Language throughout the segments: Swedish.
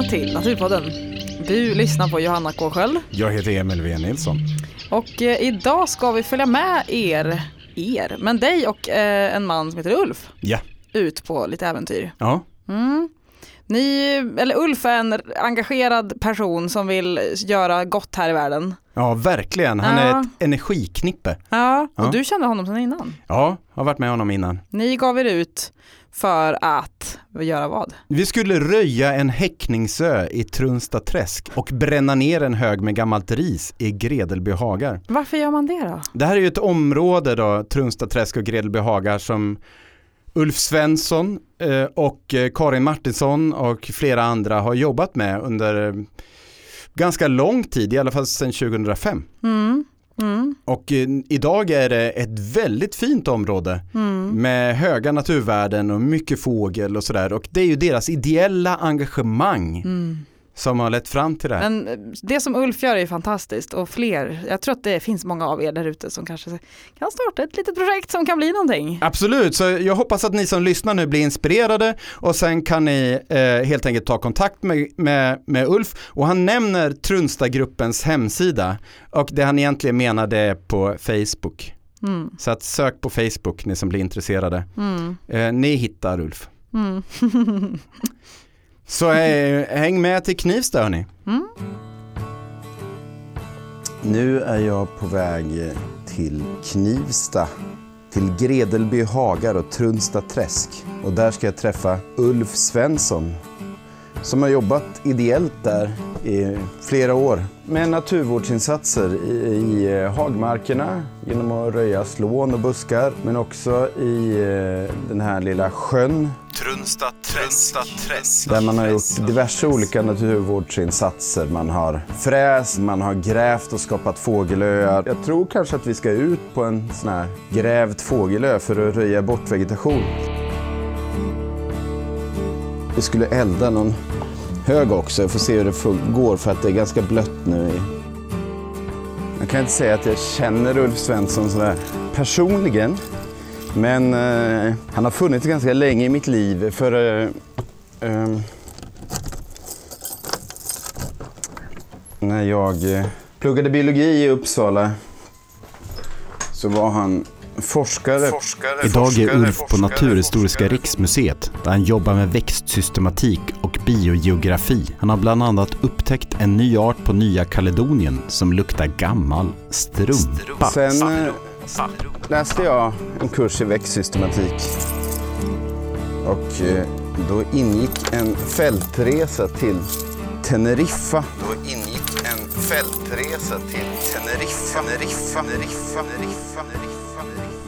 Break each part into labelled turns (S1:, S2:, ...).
S1: välkomna till Naturpodden. Du lyssnar på Johanna K. Sköld
S2: Jag heter Emil V. Nilsson.
S1: och eh, idag ska vi följa med er, er, men dig och eh, en man som heter Ulf
S2: Ja.
S1: ut på lite äventyr.
S2: Ja.
S1: Mm. Ni, eller Ulf är en engagerad person som vill göra gott här i världen.
S2: ja, verkligen. Han är
S1: Ja.
S2: ett energiknippe.
S1: Ja, och
S2: Ja.
S1: du kände honom sedan innan.
S2: Ja, har varit med honom innan.
S1: Ni gav er ut för att göra vad?
S2: Vi skulle röja en häckningsö i Trunsta träsk och bränna ner en hög med gammalt ris i Gredelby hagar.
S1: Varför gör man det då?
S2: Det här är ju ett område då, Trunsta träsk och Gredelby hagar som Ulf Svensson eh, och eh, Karin Martinsson och flera andra har jobbat med under ganska lång tid, i alla fall sedan 2005.
S1: Mm. Mm.
S2: Och eh, idag är det ett väldigt fint område
S1: Mm.
S2: med höga naturvärden och mycket fågel och sådär. Och det är ju deras ideella engagemang
S1: Mm.
S2: Som har lett fram till det här.
S1: Men eh, det som Ulf gör är fantastiskt och fler, jag tror att det finns många av er där ute som kanske kan starta ett litet projekt som kan bli någonting.
S2: Absolut, så jag hoppas att ni som lyssnar nu blir inspirerade och sen kan ni eh, helt enkelt ta kontakt med, med, med Ulf och han nämner Trunstagruppens hemsida och det han egentligen menar det är på Facebook.
S1: Mm.
S2: Så att sök på Facebook ni som blir intresserade.
S1: Mm.
S2: Eh, ni hittar Ulf.
S1: Mm.
S2: Så eh, häng med till Knivsta hörni.
S1: Mm.
S3: Nu är jag på väg till Knivsta, till Gredelby hagar och Trunsta träsk. Och där ska jag träffa Ulf Svensson som har jobbat ideellt där i flera år med naturvårdsinsatser i, eh, hagmarkerna genom att röja slån och buskar men också i eh, den här lilla sjön
S2: Trunsta träsk.
S3: där man har gjort diverse olika naturvårdsinsatser. Man har fräst, man har grävt och skapat fågelöar. Jag tror kanske att vi ska ut på en sån här grävd fågelö för att röja bort vegetation. Vi skulle elda någon hög också. Jag får se hur det går för att det är ganska blött nu. Jag kan inte säga att jag känner Ulf Svensson sådär personligen. Men eh, han har funnits ganska länge i mitt liv för eh, eh, när jag eh, pluggade biologi i Uppsala så var han forskare.
S2: Idag är Ulf på Naturhistoriska riksmuseet där han jobbar med växtsystematik och biogeografi. Han har bland annat upptäckt en ny art på Nya Kaledonien som luktar gammal strumpa.
S3: Sen eh, läste jag en kurs i växtsystematik. Och eh, då ingick en fältresa till Teneriffa. Fältresa till Teneriffa. Teneriffa. Teneriffa. Teneriffa.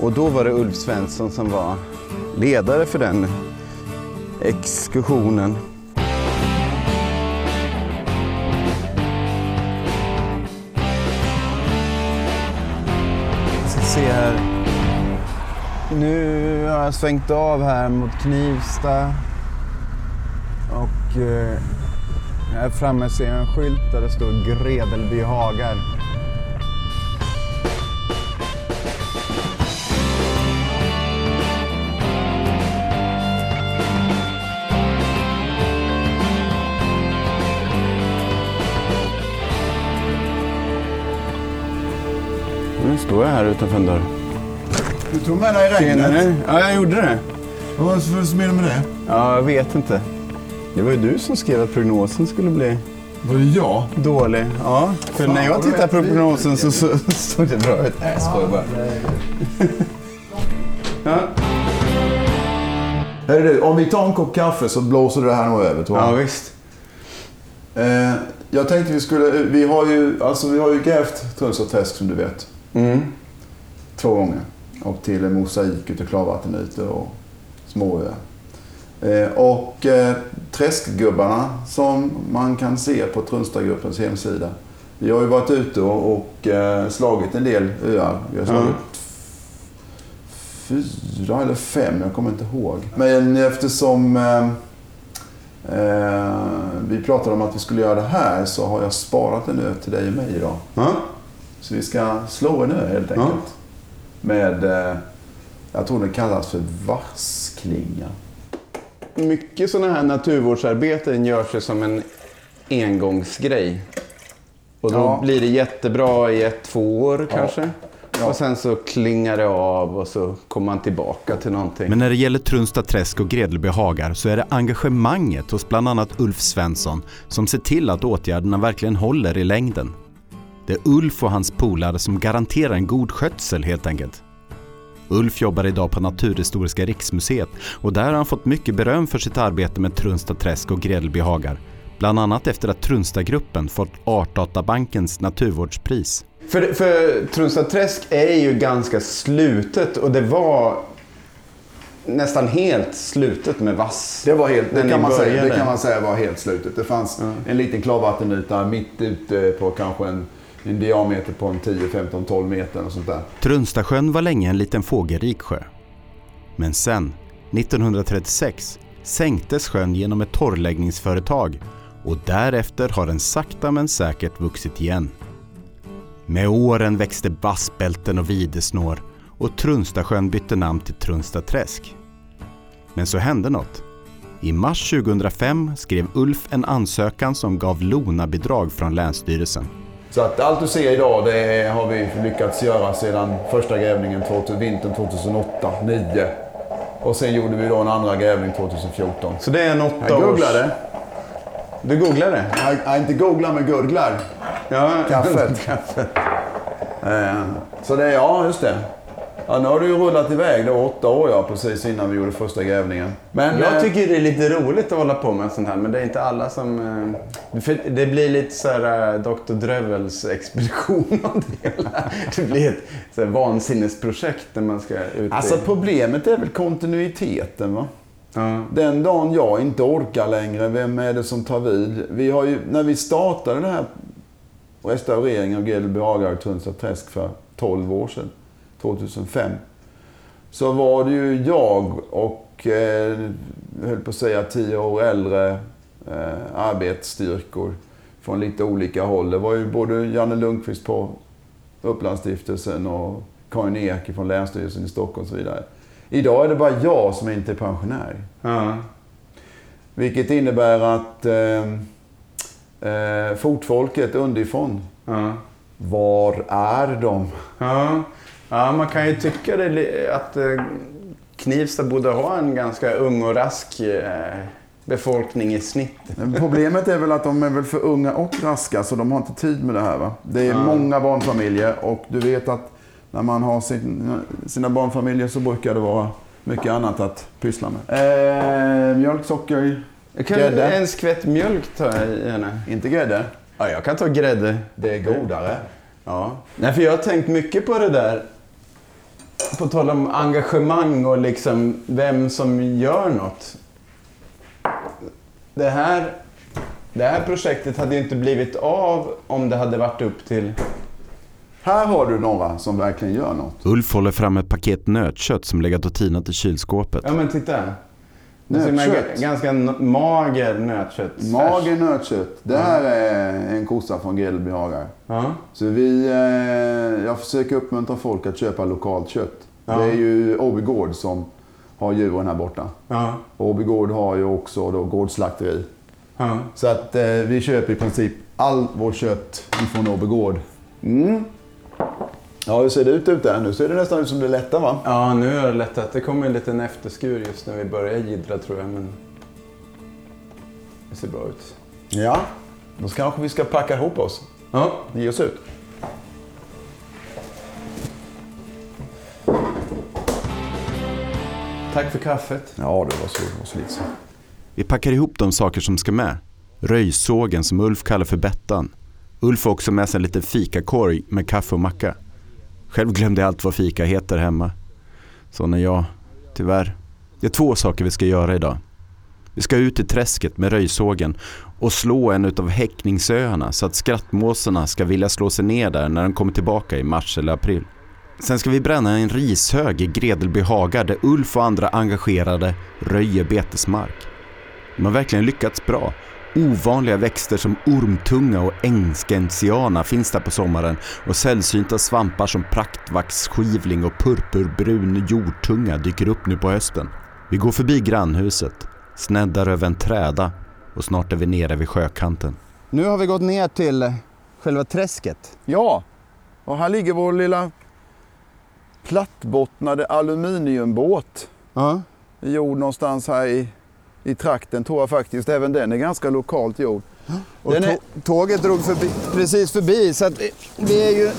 S3: Och då var det Ulf Svensson som var ledare för den exkursionen. Jag ska se här. Nu har jag svängt av här mot Knivsta. Och eh, här framme ser jag en skylt där det står Gredelby hagar. Nu står jag här utanför en dörr.
S4: Du tog med dig regnet.
S3: Ja, jag gjorde det.
S4: Vad var det för menar med det?
S3: Ja, jag vet inte. Det var ju du som skrev att prognosen skulle bli
S4: Var det jag?
S3: dålig. Ja, för
S4: Fan,
S3: när jag tittar på prognosen så, så såg det bra ut. Nej, jag skojar bara. Ja,
S4: Hörru du, om vi tar en kopp kaffe så blåser det här nog över tror jag.
S3: ja visst.
S4: Eh, jag tänkte vi skulle, vi har ju, alltså vi har ju grävt Trunsta träsk som du vet.
S3: Mm.
S4: Två gånger. Och till mosaik ute klarvattenytor och småöar. Eh, och eh, träskgubbarna som man kan se på Trunstagruppens hemsida. Vi har ju varit ute och, och eh, slagit en del öar. Vi har slagit fyra eller fem, jag kommer inte ihåg. Men eftersom eh, eh, vi pratade om att vi skulle göra det här så har jag sparat en ö till dig och mig idag.
S3: Ja.
S4: Så vi ska slå en ö helt enkelt.
S3: Ja.
S4: Med, eh, jag tror den kallas för varsklinga.
S3: Mycket sådana här naturvårdsarbeten görs ju som en engångsgrej. Och då
S4: Ja.
S3: blir det jättebra i ett, två år kanske.
S4: Ja.
S3: Och sen så klingar det av och så kommer man tillbaka till någonting.
S2: Men när det gäller Trunsta träsk och Gredelby hagar så är det engagemanget hos bland annat Ulf Svensson som ser till att åtgärderna verkligen håller i längden. Det är Ulf och hans polare som garanterar en god skötsel helt enkelt. Ulf jobbar idag på Naturhistoriska riksmuseet och där har han fått mycket beröm för sitt arbete med Trunsta träsk och hagar. Bland annat efter att Trunstagruppen fått Artdatabankens naturvårdspris.
S3: För, för Trunsta träsk är ju ganska slutet och det var nästan helt slutet med vass.
S4: Det var helt, det kan, man säga, det kan man säga var helt slutet. Det fanns en liten klarvattenyta mitt ute på kanske en, en diameter på en 10, 15, 12 meter och sånt där.
S2: Trunstasjön var länge en liten fågelrik sjö. Men sen, 1936, sänktes sjön genom ett torrläggningsföretag och därefter har den sakta men säkert vuxit igen. Med åren växte bassbälten och videsnår och Trunstasjön bytte namn till Trunstaträsk. Men så hände något. I mars 2005 skrev Ulf en ansökan som gav Lona-bidrag från Länsstyrelsen.
S4: Så att allt du ser idag det har vi lyckats göra sedan första grävningen 2000, vintern 2008-2009. Och sen gjorde vi då en andra grävning 2014.
S3: Så det är en åtta
S4: Jag
S3: års...
S4: googlade.
S3: Du googlade?
S4: Jag, jag inte googlar men gurglar.
S3: Ja,
S4: Kaffet.
S3: kaffet.
S4: Så det är, ja just det. Ja, nu har du ju rullat iväg då åtta år ja, precis innan vi gjorde första grävningen. Men eh,
S3: Jag tycker det är lite roligt att hålla på med sånt här, men det är inte alla som... eh, det blir lite så här eh, Dr. Drövels expedition av det hela. Det blir ett så här vansinnesprojekt när man ska ut
S4: Alltså
S3: i...
S4: problemet är väl kontinuiteten va?
S3: Ja.
S4: Den dagen jag inte orkar längre, vem är det som tar vid? Vi har ju, när vi startade den här restaureringen av Gredelby hagar och Tunsta träsk för 12 år sedan, 2005. Så var det ju jag och, eh, höll på att säga 10 år äldre eh, arbetsstyrkor från lite olika håll. Det var ju både Janne Lundqvist på Upplandsstiftelsen och Karin Ek från Länsstyrelsen i Stockholm och så vidare. Idag är det bara jag som inte är pensionär.
S3: Ja.
S4: Vilket innebär att eh, eh, fotfolket underifrån,
S3: Ja.
S4: var är de?
S3: Ja. Ja, man kan ju tycka det, att eh, Knivsta borde ha en ganska ung och rask eh, befolkning i snitt.
S4: Problemet är väl att de är väl för unga och raska så de har inte tid med det här. Va? Det är många barnfamiljer och du vet att när man har sin, sina barnfamiljer så brukar det vara mycket annat att pyssla med. Eh, mjölk, socker,
S3: Jag kan
S4: Grädde.
S3: en skvätt mjölk ta i henne.
S4: inte grädde.
S3: Ja, jag kan ta grädde.
S4: Det är godare.
S3: Ja. Nej, för jag har tänkt mycket på det där. På tal om engagemang och liksom vem som gör något. Det här, det här projektet hade ju inte blivit av om det hade varit upp till...
S4: Här har du några som verkligen gör något.
S2: Ulf håller fram ett paket nötkött som legat och tinat i kylskåpet.
S3: Ja, men titta.
S4: Nötkött.
S3: ga- Ganska mager nötkött.
S4: Mager nötkött. Det här är en kossa från Gredelby hagar.
S3: Ja.
S4: Så vi, eh, jag försöker uppmuntra folk att köpa lokalt kött.
S3: Ja.
S4: Det är ju Åby Gård som har djuren här borta. Åby Gård har ju också då gårdsslakteri. Så att eh, vi köper i princip all vårt kött ifrån Åby Gård. Ja, hur ser det ut ute? Nu ser det nästan ut som det lättar va?
S3: ja, nu är det lättat. Det kommer en liten efterskur just när vi börjar jiddra tror jag, men det ser bra ut.
S4: Ja. Då kanske vi ska packa ihop oss.
S3: Ja,
S4: Ge oss ut.
S3: tack för kaffet.
S4: Ja, det var så, det var så lite så.
S2: Vi packar ihop de saker som ska med. Röjsågen som Ulf kallar för Bettan. Ulf har också med sig en liten fikakorg med kaffe och macka. Själv glömde jag allt vad fika heter hemma. Sån är jag, tyvärr. Det är två saker vi ska göra idag. Vi ska ut i träsket med röjsågen och slå en utav häckningsöarna så att skrattmåsarna ska vilja slå sig ner där när de kommer tillbaka i mars eller april. Sen ska vi bränna en rishög i Gredelby hagar där Ulf och andra engagerade röjer betesmark. De har verkligen lyckats bra. Ovanliga växter som ormtunga och ängskensiana finns där på sommaren och sällsynta svampar som praktvaxskivling och purpurbrun jordtunga dyker upp nu på hösten. Vi går förbi grannhuset. sneddar över en träda och snart är vi nere vid sjökanten.
S3: Nu har vi gått ner till själva träsket.
S4: Ja, och här ligger vår lilla plattbottnade aluminiumbåt.
S3: Ja.
S4: Gjord någonstans här i, i trakten tror jag faktiskt. Även den är ganska lokalt gjord.
S3: Och
S4: är-
S3: tå- tåget drog förbi, precis förbi så att vi- vi, är ju,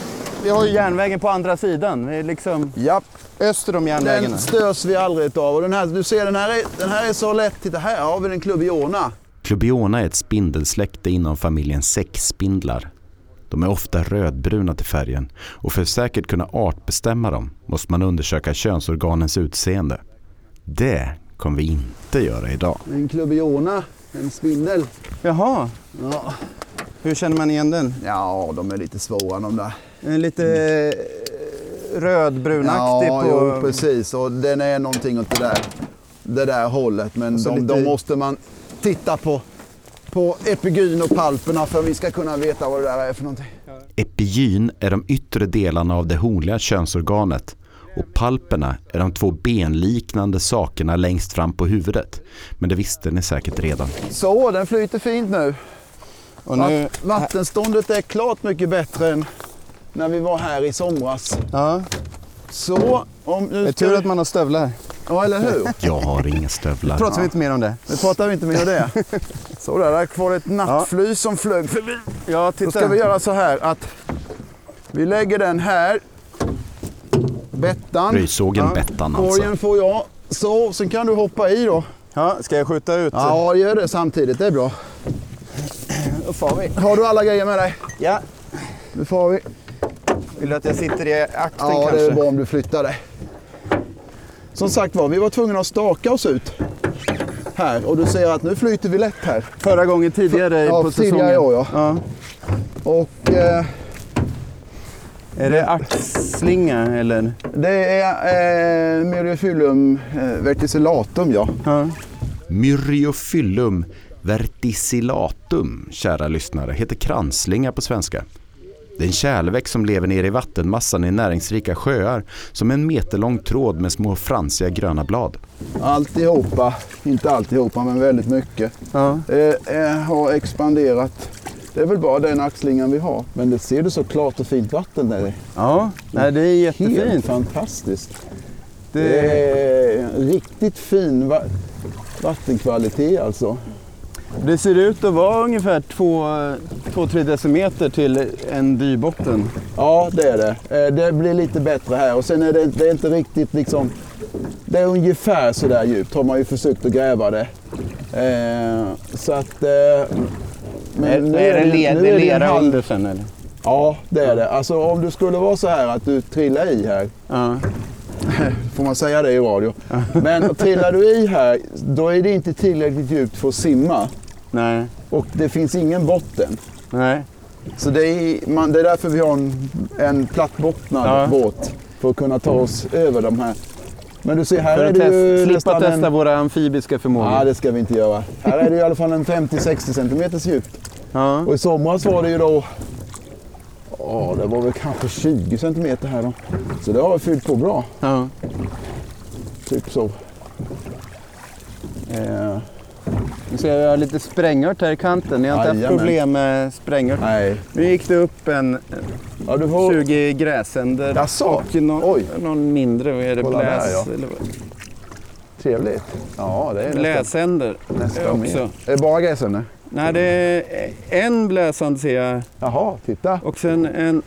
S3: vi har ju järnvägen på andra sidan. Vi är liksom
S4: Japp,
S3: öster om järnvägen.
S4: den störs vi aldrig av. Och den här, du ser den här, är, den här är så lätt. Titta här har vi den Clubiona.
S2: Clubiona är ett spindelsläkte inom familjen säckspindlar. De är ofta rödbruna till färgen och för att säkert kunna artbestämma dem måste man undersöka könsorganens utseende. Det kommer vi inte göra idag.
S4: En Clubiona, en spindel.
S3: Jaha,
S4: Ja.
S3: hur känner man igen den?
S4: ja, de är lite svåra de där.
S3: Är lite eh, rödbrunaktig
S4: Ja,
S3: på...
S4: jo, precis. Och den är någonting åt det där, det där hållet. Men
S3: så
S4: de,
S3: lite-
S4: de måste man titta på, på epigyn och palperna för att vi ska kunna veta vad det där är för någonting.
S2: Epigyn är de yttre delarna av det honliga könsorganet och palperna är de två benliknande sakerna längst fram på huvudet. Men det visste ni säkert redan.
S4: Så, den flyter fint nu.
S3: Och nu
S4: Vatt- Vattenståndet är klart mycket bättre än när vi var här i somras.
S3: ja,
S4: Så, om nu
S3: det är
S4: ska
S3: tur att man har stövlar.
S4: Ja, eller hur?
S2: Jag har inga stövlar.
S3: Pratar vi inte mer om det?
S4: Nu pratar vi inte mer om det. Så där, där var det ett nattfly som flög förbi.
S3: Ja,
S4: Då
S3: titta.
S4: ska vi göra så här att vi lägger den här. Bettan.
S2: Röjsågen Bettan alltså.
S4: Korgen får jag. Så, sen kan du hoppa i då.
S3: Ja, ska jag skjuta ut?
S4: Ja, gör det samtidigt. Det är bra.
S3: Då far vi.
S4: Har du alla grejer med dig?
S3: Ja.
S4: Nu får vi.
S3: Vill du att jag sitter i akten
S4: Ja,
S3: kanske?
S4: det är bra om du flyttar dig. Som sagt var, vi var tvungna att staka oss ut här och du ser att nu flyter vi lätt här.
S3: Förra gången tidigare
S4: Ja,
S3: på
S4: tidigare
S3: säsongen.
S4: i år, ja.
S3: ja.
S4: Och eh,
S3: Är det axslinga eller?
S4: det är eh, Myriophyllum eh, verticillatum, ja.
S3: Ja.
S2: Myriophyllum verticillatum, kära lyssnare, heter kranslinga på svenska. Det är en kärlväxt som lever nere i vattenmassan i näringsrika sjöar som en meterlång tråd med små fransiga gröna blad.
S4: Alltihopa, inte alltihopa men väldigt mycket,
S3: Ja.
S4: eh, eh, har expanderat. Det är väl bara den axlingen vi har. Men det ser du så klart och fint vatten där.
S3: ja. Nej, det är
S4: Helt
S3: jättefint.
S4: fantastiskt.
S3: Det
S4: Det är riktigt fin va- vattenkvalitet alltså.
S3: Det ser ut att vara ungefär 2-3 decimeter till en dybotten.
S4: Ja, det är det. Eh, Det blir lite bättre här och sen är det, det är inte riktigt liksom... Det är ungefär så där djupt har man ju försökt att gräva det. Eh, så att... Men nu
S3: är det,
S4: ju-
S3: le,
S4: nu
S3: det
S4: är
S3: lera
S4: halv-
S3: under sen eller?
S4: Ja, det är det. Alltså om det skulle vara så här att du trillar i här,
S3: Ja.
S4: får man säga det i radio? Men trillar du i här, då är det inte tillräckligt djupt för att simma.
S3: Nej.
S4: Och det finns ingen botten.
S3: Nej.
S4: Så det är, man, det är därför vi har en, en plattbottnad
S3: Ja.
S4: båt. För att kunna ta oss över de här. Men du ser, här
S3: För
S4: är
S3: att
S4: det ju
S3: test, slippa testa
S4: en...
S3: våra amfibiska förmågor.
S4: Ja, det ska vi inte göra. Här är det i alla fall en 50-60 centimeters djup.
S3: Ja.
S4: Och i somras var det ju då... Ja, det var väl kanske 20 centimeter här då. Så det har fyllt på bra.
S3: Ja.
S4: Typ så. Eh,
S3: Nu ser jag jag lite sprängört här i kanten. Ni har inte haft
S4: Jajamän.
S3: problem med sprängört?
S4: nej.
S3: Nu gick det upp en
S4: Ja, du får...
S3: 20 gräsänder
S4: Jaså?
S3: och någon,
S4: Oj.
S3: någon mindre, vad är det,
S4: Kolla där,
S3: bläs?
S4: ja.
S3: eller vad?
S4: Trevligt. Ja, det är
S3: Bläsänder
S4: nästan
S3: också.
S4: mer. Är det bara gräsänder?
S3: Nej, det är en bläsand ser jag
S4: Jaha, titta.
S3: och sen en...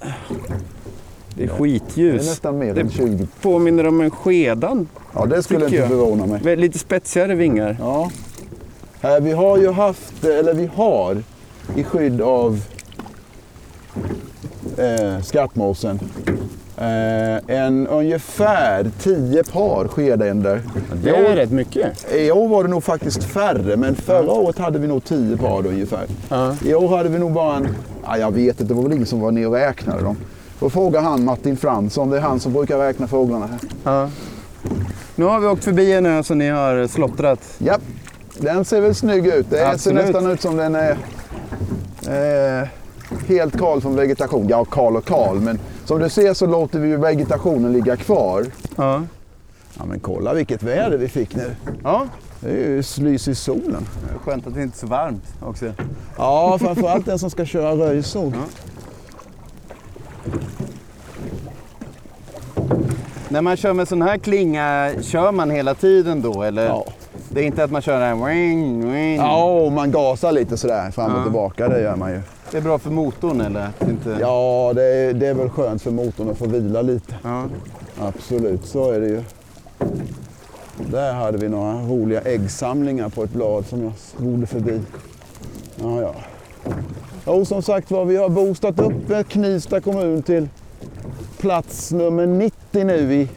S3: Det är
S4: Det är
S3: skitljus.
S4: nästan mer än 20.
S3: Påminner om en skedan.
S4: Ja, det skulle inte förvåna mig.
S3: Lite spetsigare vingar.
S4: Ja. Vi har ju haft, eller vi har, i skydd av eh, skattmåsen eh, en ungefär 10 par skedänder.
S3: Det är rätt mycket.
S4: I år var det nog faktiskt färre, men förra året hade vi nog 10 par då, ungefär.
S3: Ja.
S4: I år hade vi nog bara en, ja, jag vet inte, det var väl ingen som var ner och räknade dem. Får fråga han Martin Fransson, det är han som brukar räkna fåglarna här.
S3: Ja. Nu har vi åkt förbi en ö som ni har slottrat.
S4: Ja, den ser väl snygg ut. Det ser
S3: Absolut.
S4: nästan ut som den är eh, helt kal från vegetation. Ja, kal och kal, men som du ser så låter vi vegetationen ligga kvar.
S3: Ja.
S4: Ja men kolla vilket väder vi fick nu.
S3: Ja,
S4: Det är ju lys i solen.
S3: skönt att det inte är så varmt också.
S4: Ja, framförallt den som ska köra röjsåg.
S3: Ja. När man kör med sån här klinga, kör man hela tiden då eller?
S4: Ja.
S3: Det är inte att man kör den här ring, ring.
S4: Ja, och man gasar lite sådär fram och
S3: Ja.
S4: tillbaka, det gör man ju.
S3: Det är bra för motorn eller? Inte...
S4: Ja, det är, det är väl skönt för motorn att få vila lite.
S3: Ja.
S4: Absolut, så är det ju. Där hade vi några roliga äggsamlingar på ett blad som jag rodde förbi. Ja, ja. Jo, som sagt var, vi har boostat upp Knivsta kommun till plats nummer 90 nu i,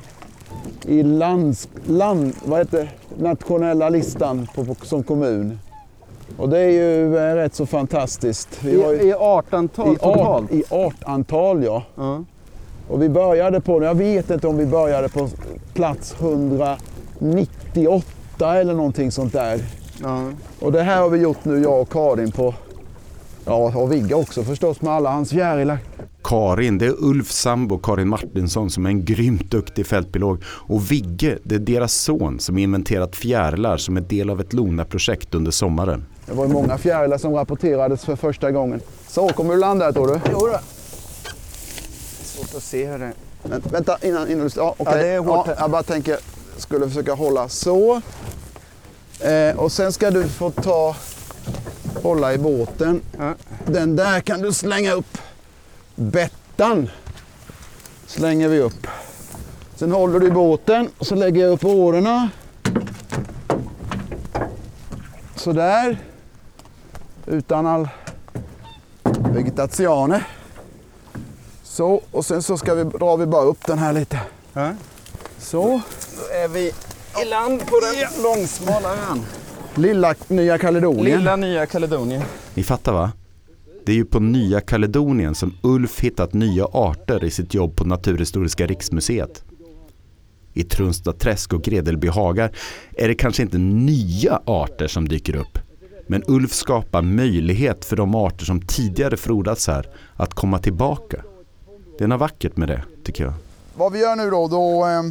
S4: i lands, land, vad heter, nationella listan på, på, som kommun. Och det är ju eh, rätt så fantastiskt. Vi har ju-
S3: I, I artantal
S4: i,
S3: totalt?
S4: art, I artantal, ja.
S3: Ja.
S4: Och vi började på, jag vet inte om vi började på plats 198 eller någonting sånt där.
S3: Ja.
S4: Och det här har vi gjort nu, jag och Karin på, ja och Vigge också förstås med alla hans fjärilar.
S2: Karin, det är Ulf sambo Karin Martinsson som är en grymt duktig fältbiolog. Och Vigge, det är deras son som inventerat fjärilar som är del av ett LONA-projekt under sommaren.
S4: Det var ju många fjärilar som rapporterades för första gången. Så, kommer du landa här tror du?
S3: Jo då. Svårt att se hur det
S4: Men, vänta innan, innan du... Ja, okej.
S3: Ja, det är hårt.
S4: Ja, jag bara tänker, skulle försöka hålla så. Eh, och sen ska du få ta, hålla i båten.
S3: Ja.
S4: Den där kan du slänga upp. Bettan slänger vi upp. Sen håller du i båten och så lägger jag upp årorna. Sådär. Utan all vegetatione. Så, och sen så ska vi, drar vi bara upp den här lite.
S3: Ja.
S4: Så.
S3: Då är vi i land på den långsmala ön.
S4: Lilla Nya Kaledonien.
S3: Lilla Nya Kaledonien.
S2: Ni fattar va? Det är ju på Nya Kaledonien som Ulf hittat nya arter i sitt jobb på Naturhistoriska riksmuseet. I Trunsta träsk och Gredelby hagar är det kanske inte nya arter som dyker upp. Men Ulf skapar möjlighet för de arter som tidigare frodats här att komma tillbaka. Det är något vackert med det, tycker jag.
S4: Vad vi gör nu då, då eh,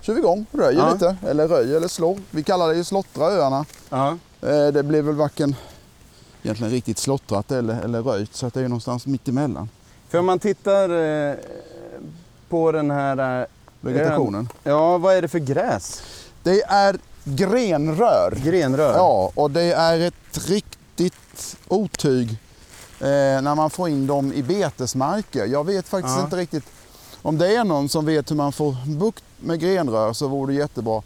S4: kör vi igång. Röjer
S3: Ja.
S4: lite. Eller röjer eller slår. Vi kallar det ju slottra öarna.
S3: Ja.
S4: Eh, det blir väl varken egentligen riktigt slottrat eller, eller röjt. Så att det är någonstans mitt emellan.
S3: För om man tittar eh, på den här... Eh,
S4: Vegetationen.
S3: ja, vad är det för gräs?
S4: Det är grenrör.
S3: Grenrör?
S4: Ja, och det är ett riktigt otyg eh, när man får in dem i betesmarker. Jag vet faktiskt
S3: Ja.
S4: inte riktigt om det är någon som vet hur man får bukt med grenrör så vore det jättebra.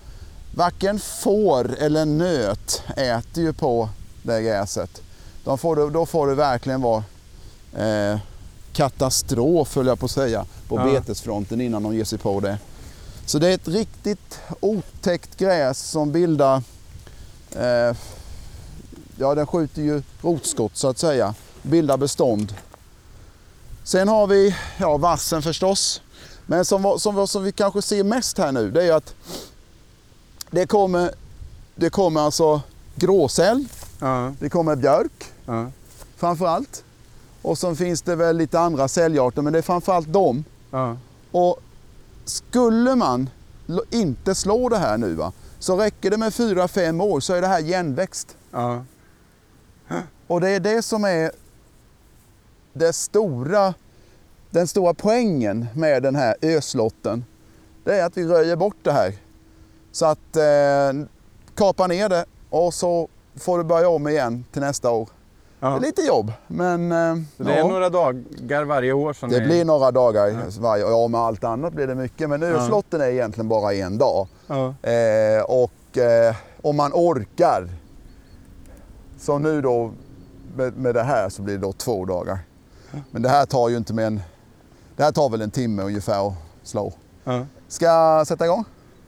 S4: Varken får eller nöt äter ju på det gräset. De får det, då får det verkligen vara eh, katastrof höll jag på att säga på
S3: Ja.
S4: betesfronten innan de ger sig på det. Så det är ett riktigt otäckt gräs som bildar eh, ja den skjuter ju rotskott så att säga, bildar bestånd. Sen har vi ja, vassen förstås. Men som, som, som vi kanske ser mest här nu det är att det kommer, det kommer alltså gråsäl,
S3: Ja.
S4: det kommer björk
S3: ja.
S4: framförallt. Och så finns det väl lite andra säljarter men det är framförallt dem.
S3: ja.
S4: Och skulle man inte slå det här nu va, så räcker det med 4-5 år så är det här igenväxt.
S3: ja.
S4: Och det är det som är det stora, den stora poängen med den här öslotten. Det är att vi röjer bort det här. Så att eh, kapa ner det och så får du börja om igen till nästa år. Det
S3: ja.
S4: är lite jobb men eh,
S3: Så det är
S4: ja,
S3: några dagar varje år som
S4: det
S3: är...
S4: blir några dagar varje Ja med allt annat blir det mycket men öslotten är egentligen bara en dag.
S3: Ja.
S4: Eh, och eh, om man orkar. Så nu då med, med det här så blir det då två dagar. Men det här tar ju inte mer än, det här tar väl en timme ungefär att slå.
S3: Ja.
S4: Ska jag sätta igång?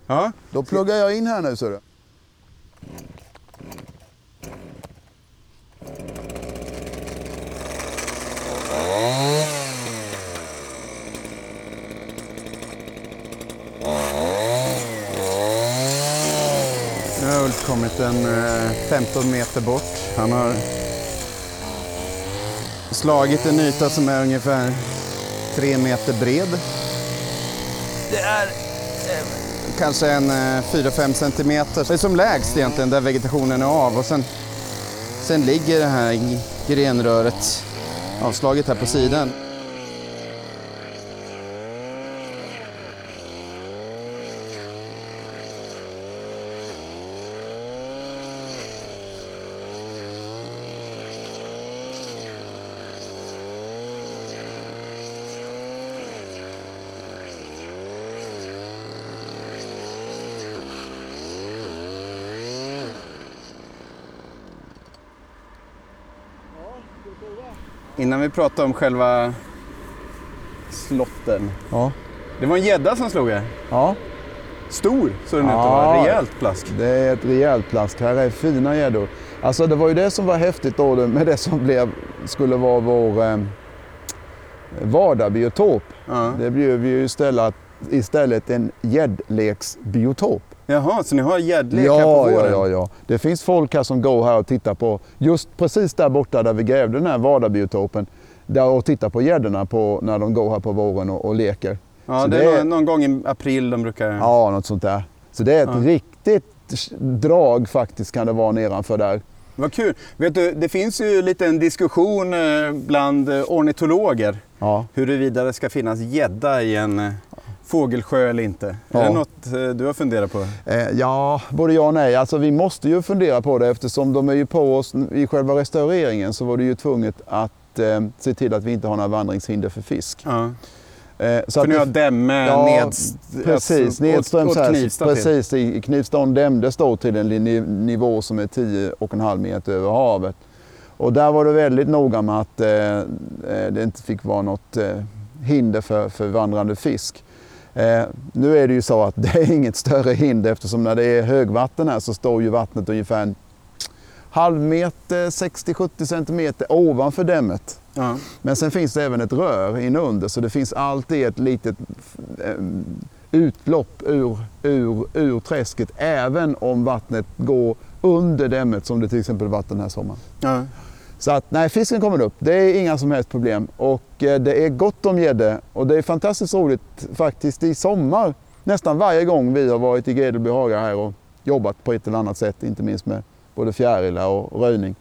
S3: ja.
S4: Då pluggar jag in här nu ser du.
S3: Nu har Ulf kommit en eh, 15 meter bort. Han har slagit en yta som är ungefär 3 meter bred. Det är eh, kanske en eh, 4-5 centimeter. Det är som lägst egentligen där vegetationen är av och sen, sen ligger det här grenröret avslaget här på sidan. Innan vi pratar om själva slotten.
S4: Ja.
S3: Det var en gädda som slog er.
S4: ja,
S3: Stor så den ut att vara. Rejält plask.
S4: det är ett rejält plask. Här är fina gäddor. Alltså det var ju det som var häftigt då med det som blev, skulle vara vår eh, vardagsbiotop.
S3: Ja.
S4: Det blev ju istället, istället en gäddleksbiotop.
S3: Jaha, så ni har gäddlek här på
S4: Ja,
S3: våren?
S4: ja, ja, ja. Det finns folk här som går här och tittar på, just precis där borta där vi grävde den här vardagsbiotopen, där och tittar på gäddorna på, när de går här på våren och, och leker.
S3: Ja,
S4: Så
S3: det,
S4: det
S3: är
S4: är-
S3: någon gång i april de brukar...
S4: Ja, något sånt där. Så det är ett
S3: Ja.
S4: riktigt drag faktiskt kan det vara nedanför där.
S3: Vad kul. Vet du, det finns ju lite en diskussion eh, bland eh, ornitologer
S4: Ja.
S3: huruvida det ska finnas gädda i en eh, fågelsjö eller inte.
S4: Ja.
S3: Är det något eh, du har funderat på?
S4: Eh, ja, både ja och nej. Alltså, vi måste ju fundera på det eftersom de är ju på oss i själva restaureringen så var det ju tvunget att eh, se till att vi inte har några vandringshinder för fisk.
S3: Ja.
S4: Eh, så
S3: För
S4: det-
S3: har dämme
S4: Ja,
S3: neds...
S4: Precis,
S3: alltså,
S4: nedströms
S3: åt, åt. Knivsta.
S4: Precis, i Knivstaån dämdes då till en ni- nivå som är 10,5 meter över havet. Och där var det väldigt noga med att eh, eh, det inte fick vara något hinder för, för vandrande fisk. Eh, nu är det ju så att det är inget större hinder eftersom när det är högvatten här så står ju vattnet ungefär en halv meter, 60-70 centimeter ovanför dämmet.
S3: Ja.
S4: Men sen finns det även ett rör inunder så det finns alltid ett litet eh, utlopp ur, ur, ur träsket även om vattnet går under dämmet som det till exempel varit den här sommaren.
S3: Ja.
S4: Så att nej, fisken kommer upp. Det är inga som helst problem och eh, det är gott om gädde och det är fantastiskt roligt faktiskt i sommar. Nästan varje gång vi har varit i Gredelby hagar här och jobbat på ett eller annat sätt, inte minst med både fjärilar och röjning.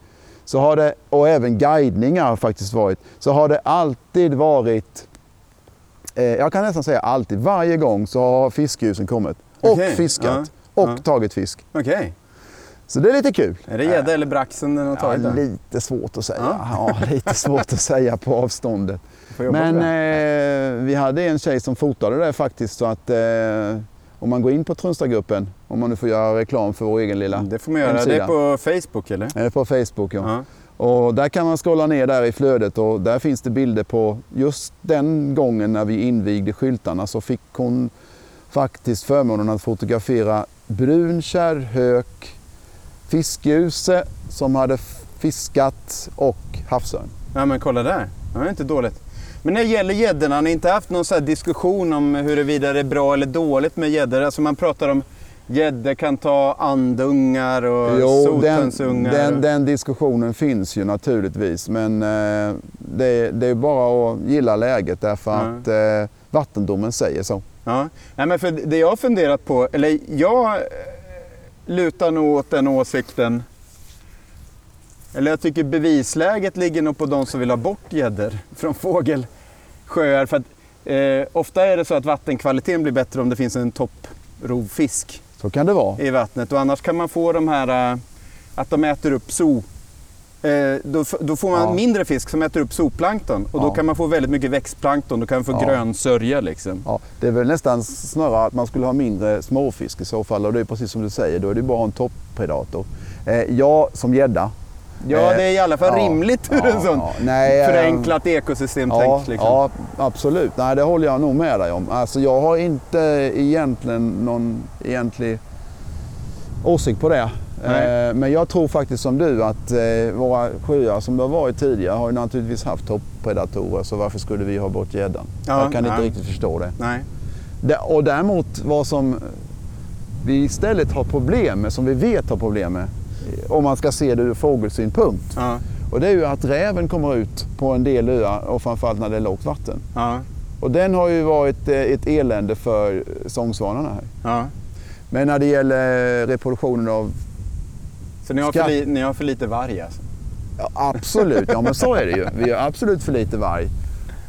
S4: Så har det, och även guidningar faktiskt varit, så har det alltid varit, eh, jag kan nästan säga alltid, varje gång så har fiskljusen kommit och
S3: Okej,
S4: fiskat
S3: ja,
S4: och
S3: ja.
S4: tagit fisk.
S3: Okej.
S4: Så det är lite kul.
S3: Är det gädda eller braxen den har
S4: Ja,
S3: tagit? där?
S4: lite svårt att säga.
S3: Ja.
S4: Ja. lite svårt att säga på avståndet. Men
S3: det.
S4: eh, vi hade en tjej som fotade det faktiskt så att eh, om man går in på Trunstagruppen, om man nu får göra reklam för vår egen lilla
S3: det får man göra. Det
S4: hemsida.
S3: är på Facebook eller?
S4: eh, på Facebook. Ja.
S3: Ja.
S4: Och där kan man scrolla ner där i flödet och där finns det bilder på just den gången när vi invigde skyltarna så fick hon faktiskt förmånen att fotografera brunkärrhök, fiskljuse som hade fiskat och havsörn.
S3: Ja men kolla där. Det är inte dåligt. Men när det gäller gäddorna, har ni inte haft någon så diskussion om huruvida det är bra eller dåligt med gäddor? Alltså man pratar om gäddor kan ta andungar och
S4: Jo, den,
S3: sothönsungar.
S4: den, den diskussionen finns ju naturligtvis men eh, det, det är bara att gilla läget därför
S3: Ja.
S4: att eh, vattendomen säger så.
S3: Ja. Nej, men för det jag har funderat på, eller jag lutar nog åt den åsikten, eller jag tycker bevisläget ligger nog på de som vill ha bort gäddor från fågelsjöar. För att, eh, ofta är det så att vattenkvaliteten blir bättre om det finns en topprovfisk
S4: Så kan det vara.
S3: i vattnet och annars kan man få de här eh, att de äter upp so. Eh, då, då får man
S4: Ja.
S3: mindre fisk som äter upp zooplankton och då
S4: Ja.
S3: kan man få väldigt mycket växtplankton. Då kan man få
S4: Ja.
S3: grön sörja liksom.
S4: Ja, det är väl nästan snarare att man skulle ha mindre småfisk i så fall och det är precis som du säger, då är det bara en toppredator. Eh, jag som gädda.
S3: Ja,
S4: Eh,
S3: det är i alla fall rimligt ur en sån
S4: nej, eh,
S3: förenklat ekosystemtänk.
S4: Ja,
S3: liksom.
S4: ja, absolut. Nej, det håller jag nog med dig om. Alltså, jag har inte egentligen någon egentlig åsikt på det.
S3: Nej.
S4: Eh, Men jag tror faktiskt som du att eh, våra sjöar som det har varit tidigare har ju naturligtvis haft toppredatorer så varför skulle vi ha bort gäddan?
S3: Ja,
S4: jag kan inte
S3: ja.
S4: riktigt förstå det.
S3: Nej.
S4: Och däremot vad som vi istället har problem med, som vi vet har problem med, om man ska se det ur fågelsynpunkt.
S3: Ja.
S4: Och det är ju att räven kommer ut på en del öar och framförallt när det är lågt vatten.
S3: Ja.
S4: Och den har ju varit eh, ett elände för sångsvanarna här.
S3: Ja.
S4: Men när det gäller reproduktionen av
S3: Så ni har,
S4: Ska-
S3: för li, ni har för lite varg alltså?
S4: Ja, absolut, ja men så är det ju. Vi har absolut för lite varg.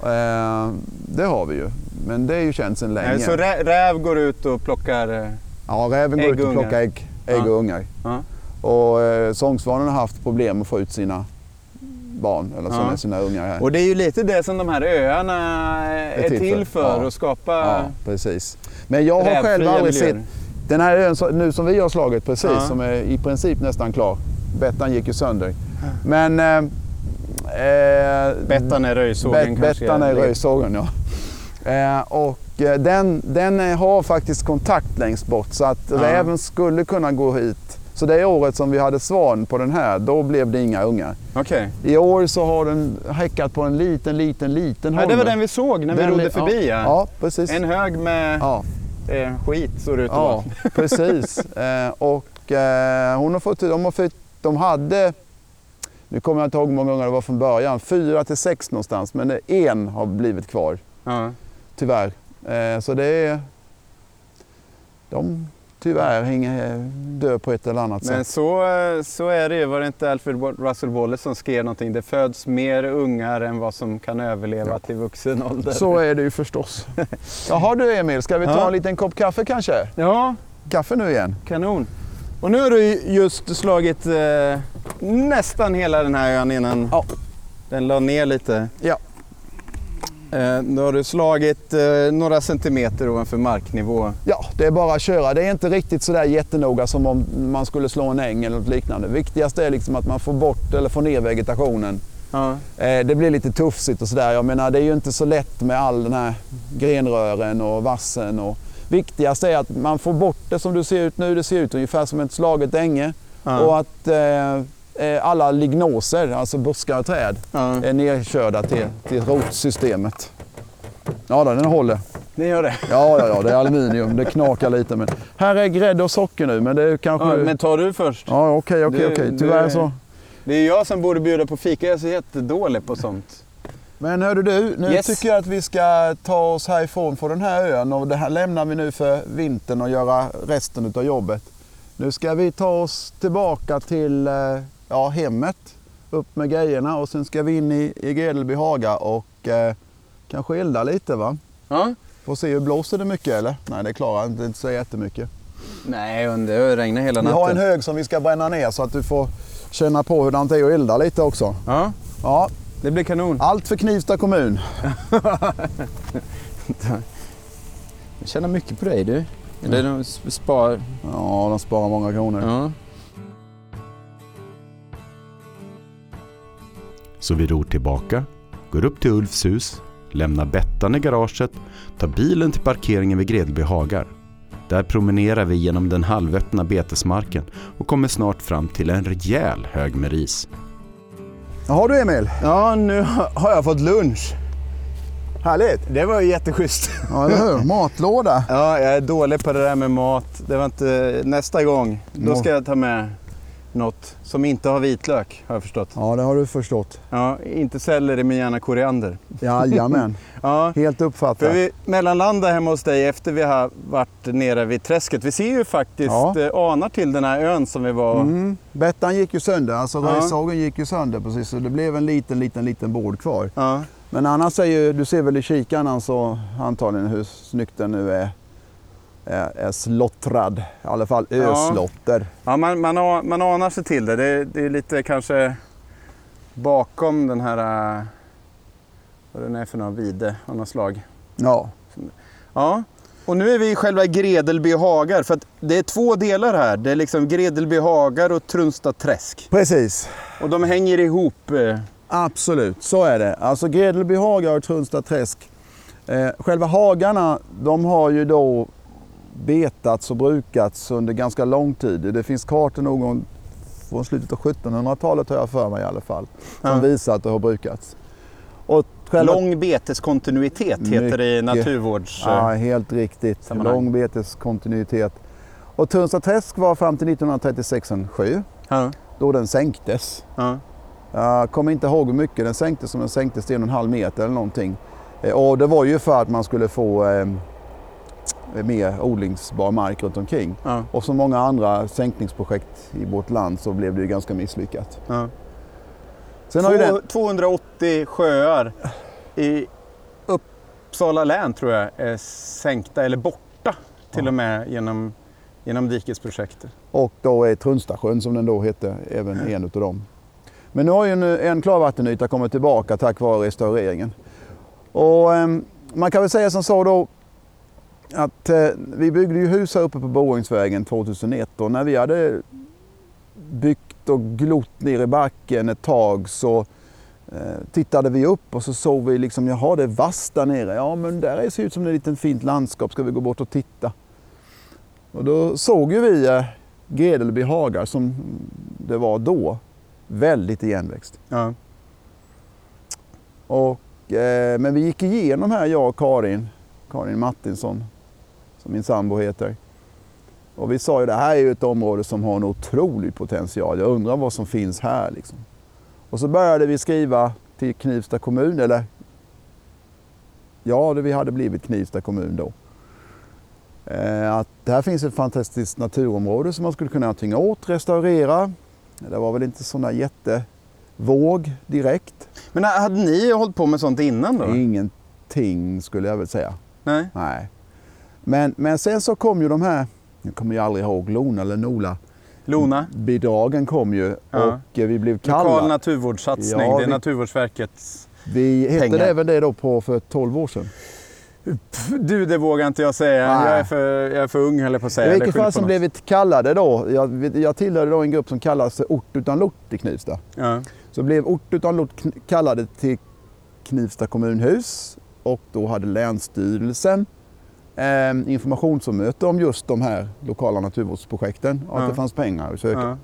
S4: Eh, det har vi ju. Men det är ju känt sedan länge.
S3: Nej, så rä, räv går ut och plockar... eh,
S4: Ja, räven går ut och plockar ägg, ägg
S3: Ja.
S4: och ungar.
S3: Ja.
S4: Och eh, sångsvanen har haft problem att få ut sina barn, eller
S3: Ja.
S4: är sina ungar här.
S3: Och det är ju lite det som de här öarna är,
S4: till
S3: till
S4: för.
S3: för, att skapa
S4: precis. Men jag har själv aldrig sett den här ön nu som vi har slagit precis,
S3: Ja.
S4: som är i princip nästan klar. Bettan gick ju sönder. Men... Eh, eh,
S3: Bettan är röjsågen
S4: Bet-
S3: kanske?
S4: Bettan är röjsågen, ja. Eh, och eh, den, den har faktiskt kontakt längst bort så att
S3: Ja.
S4: räven skulle kunna gå hit. Så det året som vi hade svan på den här, då blev det inga ungar.
S3: Okej.
S4: I år så har den häckat på en liten, liten, liten
S3: Ja, det
S4: holme.
S3: var den vi såg när vi rodde förbi.
S4: Ja,
S3: Ja.
S4: ja precis.
S3: En hög med
S4: Ja,
S3: eh, skit såg det ut att
S4: ja precis. Eh, och eh, hon har fått, de, har fått, de hade, nu kommer jag inte ihåg hur många ungar det var från början, fyra till sex någonstans. Men en har blivit kvar.
S3: Ja.
S4: Tyvärr. Eh, så det är... De tyvärr hänger dö på ett eller annat
S3: Men
S4: sätt.
S3: så, eh, så är det ju. Var det inte Alfred Russel Wallace som skrev någonting? Det föds mer ungar än vad som kan överleva
S4: Ja.
S3: till vuxen ålder.
S4: Så är det ju förstås. Jaha du Emil, ska vi ta
S3: Ja.
S4: en liten kopp kaffe kanske?
S3: Ja,
S4: Kaffe nu igen?
S3: kanon. Och nu har du ju just slagit eh, nästan hela den här ön innan
S4: Ja.
S3: den la ner lite.
S4: Ja.
S3: Eh, då har du slagit eh, några centimeter ovanför marknivå.
S4: Ja, det är bara att köra. Det är inte riktigt sådär jättenoga som om man skulle slå en äng eller något liknande. Viktigast är liksom att man får bort eller får ner vegetationen.
S3: Ja.
S4: Eh, Det blir lite tufsigt och sådär. Jag menar det är ju inte så lätt med all den här grenrören och vassen. Och viktigast är att man får bort det som du ser ut nu. Det ser ut ungefär som ett slaget änge.
S3: Ja.
S4: Och att eh, eh, alla lignoser, alltså buskar och träd,
S3: ja.
S4: är nerkörda till, till rotsystemet. Ja, då, den håller.
S3: Det gör det.
S4: Ja, ja, ja, det är aluminium. Det knakar lite. Men här är grädde och socker nu, men det är kanske...
S3: Ja, men tar du först?
S4: Ja, okej, okej, okej. Tyvärr så.
S3: Det är jag som borde bjuda på fika. Jag är så jättedålig på sånt.
S4: Men hörde du, nu
S3: Yes.
S4: tycker jag att vi ska ta oss härifrån från den här ön och det här lämnar vi nu för vintern och göra resten av jobbet. Nu ska vi ta oss tillbaka till eh, ja, hemmet, upp med grejerna och sen ska vi in i, i Gredelby haga och eh, kanske elda lite va?
S3: Ja.
S4: Får se, hur blåser det mycket eller? Nej det klarar jag inte, inte så jättemycket.
S3: Nej, det har regnat hela
S4: Vi
S3: natten.
S4: har en hög som vi ska bränna ner så att du får känna på hur det är att elda lite också.
S3: Ja,
S4: Ja,
S3: det blir kanon.
S4: allt för Knivsta kommun.
S3: Jag tjänar mycket på dig du. Eller de sp- spar...
S4: Ja, de sparar många kronor.
S3: Ja.
S2: Så vi ror tillbaka, går upp till Ulfs hus, lämnar Bettan i garaget, tar bilen till parkeringen vid Gredelby hagar. Där promenerar vi genom den halvöppna betesmarken och kommer snart fram till en rejäl hög med ris.
S4: Jaha du Emil,
S3: ja, nu har jag fått lunch.
S4: härligt.
S3: Det var ju jätteschysst.
S4: Ja, eller hur? Matlåda.
S3: Ja, jag är dålig på det där med mat. Det var inte... Nästa gång, då ska jag ta med något som inte har vitlök, har jag förstått.
S4: Ja, det har du förstått.
S3: Ja, inte selleri men gärna koriander.
S4: Jajamän,
S3: Ja,
S4: helt
S3: för
S4: uppfattat.
S3: vi mellanlandade hemma hos dig efter vi har varit nere vid träsket. Vi ser ju faktiskt
S4: Ja.
S3: eh, anar till den här ön som vi var...
S4: Mm. Bettan gick ju sönder, alltså
S3: Ja.
S4: röjsågen gick ju sönder precis så det blev en liten, liten, liten bord kvar.
S3: Ja.
S4: Men annars är ju, du ser väl i kikaren så antagligen hur snyggt den nu är, är, är slottrad. I alla fall
S3: Ja.
S4: öslotter.
S3: Ja, man, man, a- man anar sig till det. det. Det är lite kanske bakom den här, äh, vad den är för någon vide av något slag.
S4: Ja.
S3: Ja, och nu är vi i själva Gredelby hagar. För att det är två delar här. Det är liksom Gredelby hagar och Trunsta träsk.
S4: Precis.
S3: Och de hänger ihop. eh,
S4: Absolut, så är det. Alltså Gredelby hagar och Trunsta träsk. Eh, själva hagarna, de har ju då betats och brukats under ganska lång tid. Det finns kartor någon från slutet av 1700-talet har jag för mig i alla fall. Som
S3: Ja.
S4: visar att det har brukats. Och själva...
S3: Lång beteskontinuitet heter det i
S4: Mycket.
S3: naturvårds...
S4: Ja, helt riktigt.
S3: Sammanhang.
S4: Lång beteskontinuitet. Och Trunsta träsk var fram till 1936 en sjö.
S3: Ja,
S4: Då den sänktes.
S3: ja.
S4: Jag kommer inte ihåg hur mycket den sänktes, som den sänktes till en och en halv meter eller någonting. Eh, Och det var ju för att man skulle få eh, mer odlingsbar mark runt omkring.
S3: Ja.
S4: Och som många andra sänkningsprojekt i vårt land så blev det ju ganska misslyckat.
S3: Ja.
S4: Sen har ju den,
S3: Två- 280 sjöar i Uppsala län tror jag är sänkta eller borta till
S4: Ja.
S3: och med genom, genom dikesprojektet.
S4: och då är Trunstasjön som den då hette även en utav dem. Men nu har ju en, en klarvattenyta kommit tillbaka tack vare restaureringen. Och ehm, man kan väl säga som så då att eh, vi byggde ju hus här uppe på Borångsvägen 2001 och när vi hade byggt och glott ner i backen ett tag så eh, tittade vi upp och så såg vi liksom, jaha det är vass där nere. Ja men där är- ser ut som ett litet fint landskap, ska vi gå bort och titta? Och då såg ju vi eh, Gredelby hagar som det var då, väldigt igenväxt.
S3: Ja.
S4: Och, eh, men vi gick igenom här, jag och Karin, Karin Martinsson, som min sambo heter. Och vi sa ju det här är ju ett område som har en otrolig potential. Jag undrar vad som finns här liksom. Och så började vi skriva till Knivsta kommun, eller ja, det vi hade blivit Knivsta kommun då. Eh, att det här finns ett fantastiskt naturområde som man skulle kunna göra någonting åt, restaurera. Det var väl inte där jättevåg direkt.
S3: Men hade ni hållit på med sånt innan då?
S4: Ingenting skulle jag väl säga.
S3: Nej?
S4: Nej. Men, men sen så kom ju de här, jag kommer ju aldrig ihåg, Lona eller Nola.
S3: Lona?
S4: Bidragen kom ju
S3: Ja.
S4: och eh, vi blev
S3: Lokal
S4: kallade.
S3: naturvårdssatsning.
S4: Ja,
S3: det är
S4: vi-
S3: Naturvårdsverkets...
S4: Vi hette
S3: pengar.
S4: även det då på för 12 år sedan.
S3: Du, det vågar inte jag säga.
S4: Nej.
S3: Jag är, för, jag är för ung höll på att säga.
S4: I vilket fall som blev vi kallade då, jag, jag tillhörde då en grupp som kallas Ort utan lort i Knivsta.
S3: Ja.
S4: Så blev Ort utan lort kallade till Knivsta kommunhus och då hade Länsstyrelsen eh, informationsmöte om just de här lokala naturvårdsprojekten och att det fanns pengar att söka.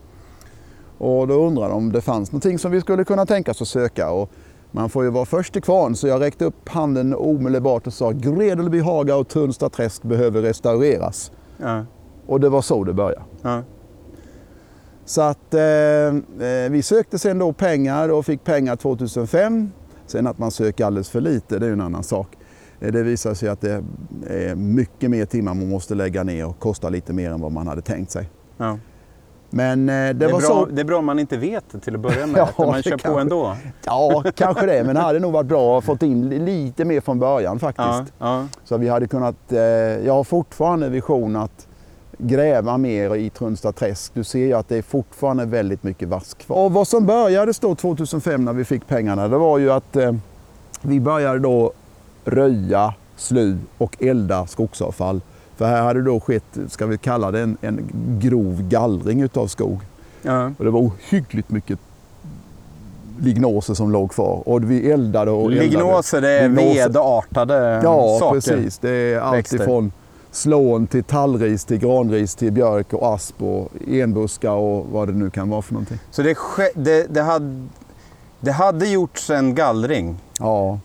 S4: Och då undrade de om det fanns någonting som vi skulle kunna tänka oss att söka. Och man får ju vara först till kvarn så jag räckte upp handen omedelbart och sa Gredelby haga och Tunsta träsk behöver restaureras.
S3: Ja.
S4: Och det var så det började.
S3: Ja.
S4: Så att eh, eh, vi sökte sen då pengar och fick pengar 2005. Sen att man söker alldeles för lite, det är ju en annan sak. Eh, Det visar sig att det är mycket mer timmar man måste lägga ner och kostar lite mer än vad man hade tänkt sig.
S3: Ja.
S4: Men eh, det,
S3: Det, är
S4: var
S3: bra,
S4: så...
S3: det är bra om man inte vet till att börja med.
S4: Ja,
S3: man kör på
S4: kanske-
S3: ändå.
S4: Ja, kanske det. Men det hade nog varit bra att fått in li- lite mer från början faktiskt.
S3: Ja, ja.
S4: Så vi hade kunnat, eh, jag har fortfarande vision att gräva mer i Trunsta träsk. Du ser ju att det är fortfarande väldigt mycket vass kvar. Och vad som började då 2005 när vi fick pengarna, det var ju att eh, vi började då röja, sly och elda skogsavfall. För här hade då skett, ska vi kalla det en, en grov gallring utav skog.
S3: Ja.
S4: Och det var ohyggligt mycket lignoser som låg kvar. Och vi eldade och eldade.
S3: Lignoser, det är
S4: Lignoser.
S3: vedartade
S4: Ja,
S3: saker.
S4: precis. Det är allt ifrån slån till tallris, till granris, till björk och asp och enbuskar och vad det nu kan vara för någonting.
S3: Så det, det, det, hade, det hade gjorts en gallring.
S4: Ja,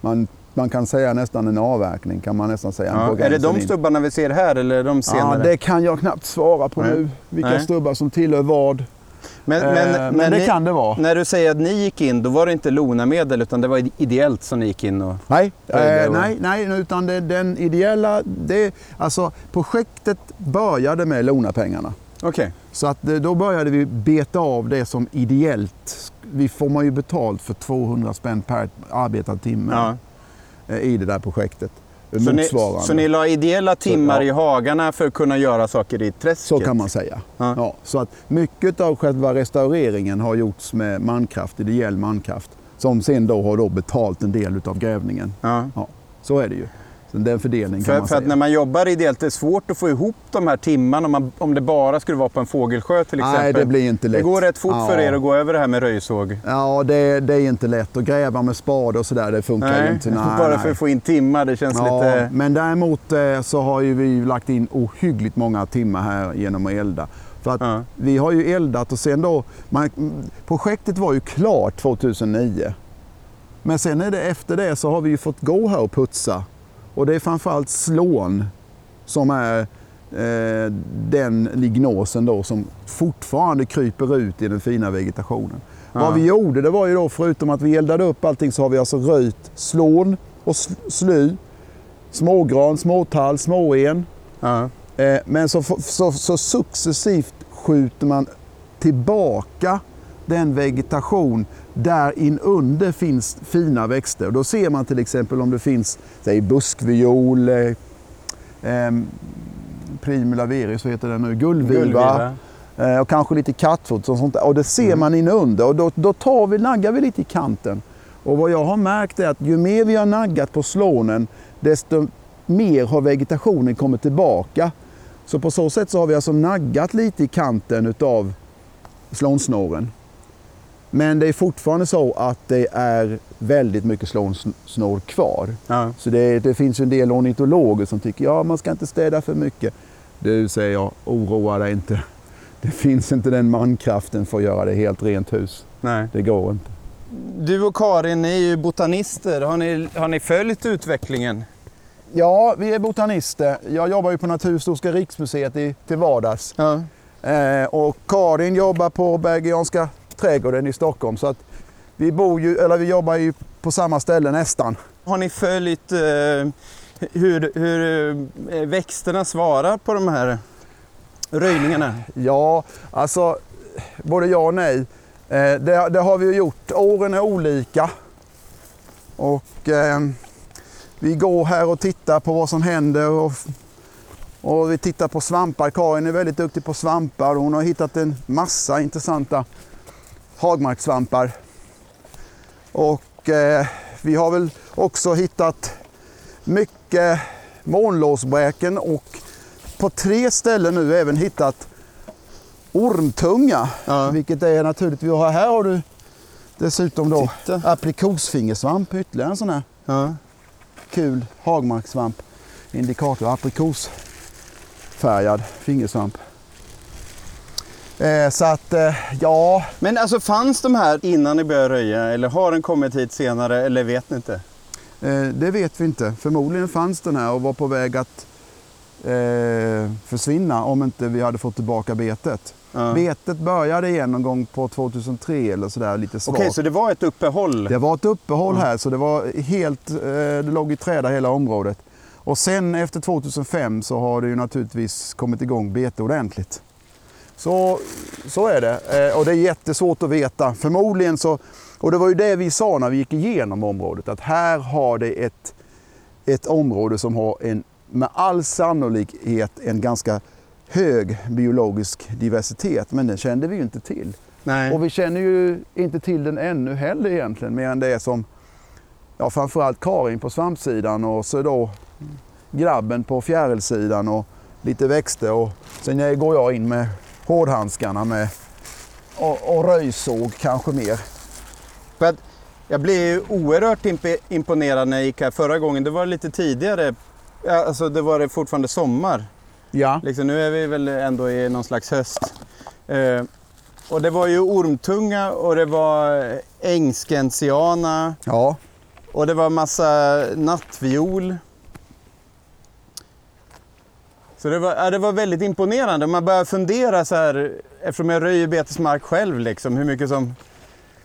S4: man, man kan säga nästan en avverkning kan man nästan säga.
S3: Ja. Är det de
S4: in.
S3: stubbarna vi ser här eller är de
S4: Ja,
S3: senare?
S4: det kan jag knappt svara på
S3: Nej.
S4: nu. Vilka
S3: Nej.
S4: stubbar som tillhör vad.
S3: men,
S4: Eh,
S3: men,
S4: men
S3: men
S4: det
S3: ni,
S4: kan det vara.
S3: när du säger att ni gick in, då var det inte Lona-medel utan det var ideellt som ni gick in och...
S4: Nej, eh, nej, nej, utan det, den ideella, det, alltså projektet började med Lona-pengarna.
S3: Okej.
S4: Så att eh, då började vi beta av det som ideellt. Vi får man ju betalt för 200 spänn per arbetad timme
S3: Ja.
S4: Eh, i det där projektet.
S3: Så, ni, så ni la ideella timmar
S4: ja.
S3: i hagarna för att kunna göra saker i träsket?
S4: Så kan man säga.
S3: Ja.
S4: Ja. så att mycket av själva restaureringen har gjorts med mankraft, ideell mankraft. Som sen då har då betalt en del av grävningen.
S3: Ja.
S4: Så är det ju. Så den fördelningen kan
S3: För,
S4: man
S3: för
S4: säga.
S3: att när man jobbar ideellt det är svårt att få ihop de här timmarna om, man, om det bara skulle vara på en fågelsjö till exempel.
S4: Nej, det blir inte lätt.
S3: Det går rätt fort för
S4: Ja.
S3: er att gå över det här med röjsåg.
S4: Ja, det, det är inte lätt. Att gräva med spade och sådär, det funkar ju
S3: Nej,
S4: inte. Nej,
S3: bara
S4: nej.
S3: för att få in timmar. Det känns
S4: Ja,
S3: lite...
S4: men däremot eh, så har ju vi lagt in ohyggligt många timmar här genom att elda. För att
S3: Ja.
S4: vi har ju eldat och sen då, man, projektet var ju klart 2009. Men sen är det, efter det så har vi ju fått gå här och putsa. Och det är framförallt slån som är eh, den lignosen då som fortfarande kryper ut i den fina vegetationen.
S3: Ja.
S4: Vad vi gjorde det var ju då förutom att vi eldade upp allting så har vi alltså röjt slån och sl- sly smågran, småtall, småen.
S3: Ja.
S4: Eh, Men så, så, så successivt skjuter man tillbaka den vegetation där inunder finns fina växter. Då ser man till exempel om det finns säg, buskviol, eh, primula veris, vad heter den nu, gullviva.
S3: Gullviva.
S4: Eh, och kanske lite kattfot och sånt där. Och det ser
S3: Mm.
S4: man inunder och då, då tar vi, naggar vi lite i kanten. Och vad jag har märkt är att ju mer vi har naggat på slånen desto mer har vegetationen kommit tillbaka. Så på så sätt så har vi alltså naggat lite i kanten utav slånsnåren. Men det är fortfarande så att det är väldigt mycket slånsnår kvar.
S3: Ja.
S4: Så det, det finns en del ornitologer som tycker ja man ska inte städa för mycket. Du säger jag, oroa dig inte. Det finns inte den mankraften för att göra det helt rent hus.
S3: Nej.
S4: Det går inte.
S3: Du och Karin, ni är ju botanister. Har ni, har ni följt utvecklingen?
S4: Ja, vi är botanister. Jag jobbar ju på Naturhistoriska riksmuseet i, till vardags.
S3: Ja.
S4: Eh, och Karin jobbar på Bergianska trädgården i Stockholm. Så att vi, bor ju, eller vi jobbar ju på samma ställe nästan.
S3: Har ni följt eh, hur, hur eh, växterna svarar på de här röjningarna?
S4: Ja, alltså både ja och nej. Eh, det, det har vi ju gjort. Åren är olika. Och eh, vi går här och tittar på vad som händer. Och, och vi tittar på svampar. Karin är väldigt duktig på svampar. Hon har hittat en massa intressanta hagmarkssvampar. Och eh, vi har väl också hittat mycket månlåsbräken och på tre ställen nu även hittat ormtunga.
S3: Ja.
S4: Vilket är naturligt. Vi har, här har du dessutom då
S3: Titta.
S4: aprikosfingersvamp, ytterligare en sån här
S3: Ja.
S4: kul hagmarkssvamp. Indikator aprikosfärgad fingersvamp. Eh, så att eh, ja,
S3: Men alltså fanns de här innan ni började röja eller har den kommit hit senare eller vet ni inte?
S4: eh, det vet vi inte. Förmodligen fanns den här och var på väg att eh, försvinna om inte vi hade fått tillbaka betet.
S3: Ja.
S4: Betet började igen någon gång på 2003 eller sådär lite svagt.
S3: Okej, så det var ett uppehåll?
S4: Det var ett uppehåll
S3: Mm.
S4: här så det var helt, eh, det låg i träda hela området. Och sen efter 2005 så har det ju naturligtvis kommit igång bete ordentligt. Så, så är det. Eh, Och det är jättesvårt att veta. Förmodligen så, och det var ju det vi sa när vi gick igenom området, att här har det ett, ett område som har en, med all sannolikhet en ganska hög biologisk diversitet. Men den kände vi ju inte till.
S3: Nej.
S4: Och vi känner ju inte till den ännu heller egentligen, mer än det som ja, framförallt Karin på svampsidan och så då grabben på fjärilsidan och lite växter. Och sen går jag in med hårdhandskarna med och, och röjsåg kanske mer.
S3: För jag blev ju oerhört imp- imponerad när jag gick här förra gången. Det var lite tidigare. Alltså det var det fortfarande sommar.
S4: Ja,
S3: Liksom, nu är vi väl ändå i någon slags höst. Eh, och det var ju ormtunga och det var ängskensiana
S4: ja.
S3: och det var massa nattviol. Så det var, ja, det var väldigt imponerande. Man börjar fundera så här, eftersom jag röjer betesmark själv, liksom, hur mycket som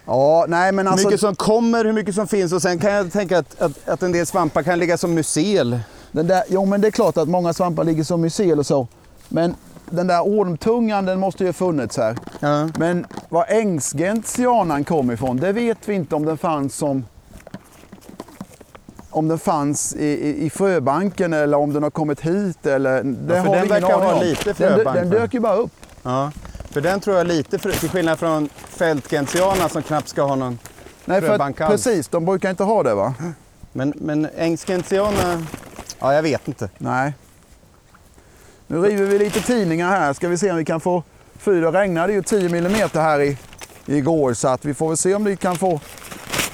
S4: ja nej men
S3: hur
S4: alltså.
S3: mycket som kommer, hur mycket som finns och sen kan jag tänka att, att, att en del svampar kan ligga som mycel.
S4: Den där, jo men det är klart att många svampar ligger som mycel och så. Men den där ormtungan den måste ju ha funnits här.
S3: Ja.
S4: Men var ängsgentianan kom ifrån, det vet vi inte om den fanns som om den fanns i, i, i fröbanken eller om den har kommit hit. Eller, det
S3: Ja, för
S4: har
S3: den
S4: vi
S3: verkar
S4: om.
S3: lite
S4: den,
S3: fröbank,
S4: den
S3: va?
S4: dök ju bara upp.
S3: Ja. För den tror jag lite, för, till skillnad från fältgentiana som knappt ska ha någon.
S4: Nej, för
S3: Fröbank
S4: att,
S3: alls.
S4: precis, de brukar inte ha det va?
S3: Men, men ängsgentiana, ja jag vet inte.
S4: Nej. Nu river vi lite tidningar här. Ska vi se om vi kan få fyr. Det regnade ju 10 mm här i, igår så att vi får väl se om vi kan få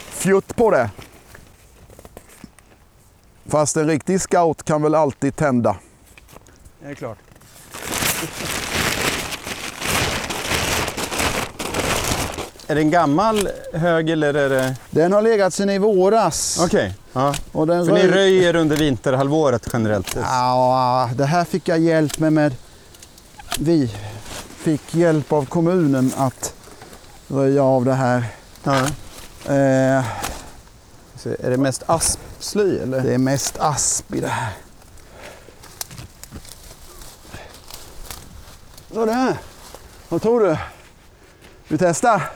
S4: fjutt på det. Fast en riktig scout kan väl alltid tända.
S3: Det är klart. Är det en gammal hög eller är det...
S4: Den har legat sedan i våras.
S3: Okej. Ja.
S4: Och den
S3: För ni
S4: röj-
S3: röjer under vinterhalvåret generellt?
S4: Ja, det här fick jag hjälp med, med. Vi fick hjälp av kommunen att röja av det här.
S3: Ja.
S4: Eh,
S3: Så är det mest asp sly eller?
S4: Det är mest asp i det här.
S3: Vad är det här? Vad tror du? Vi testar?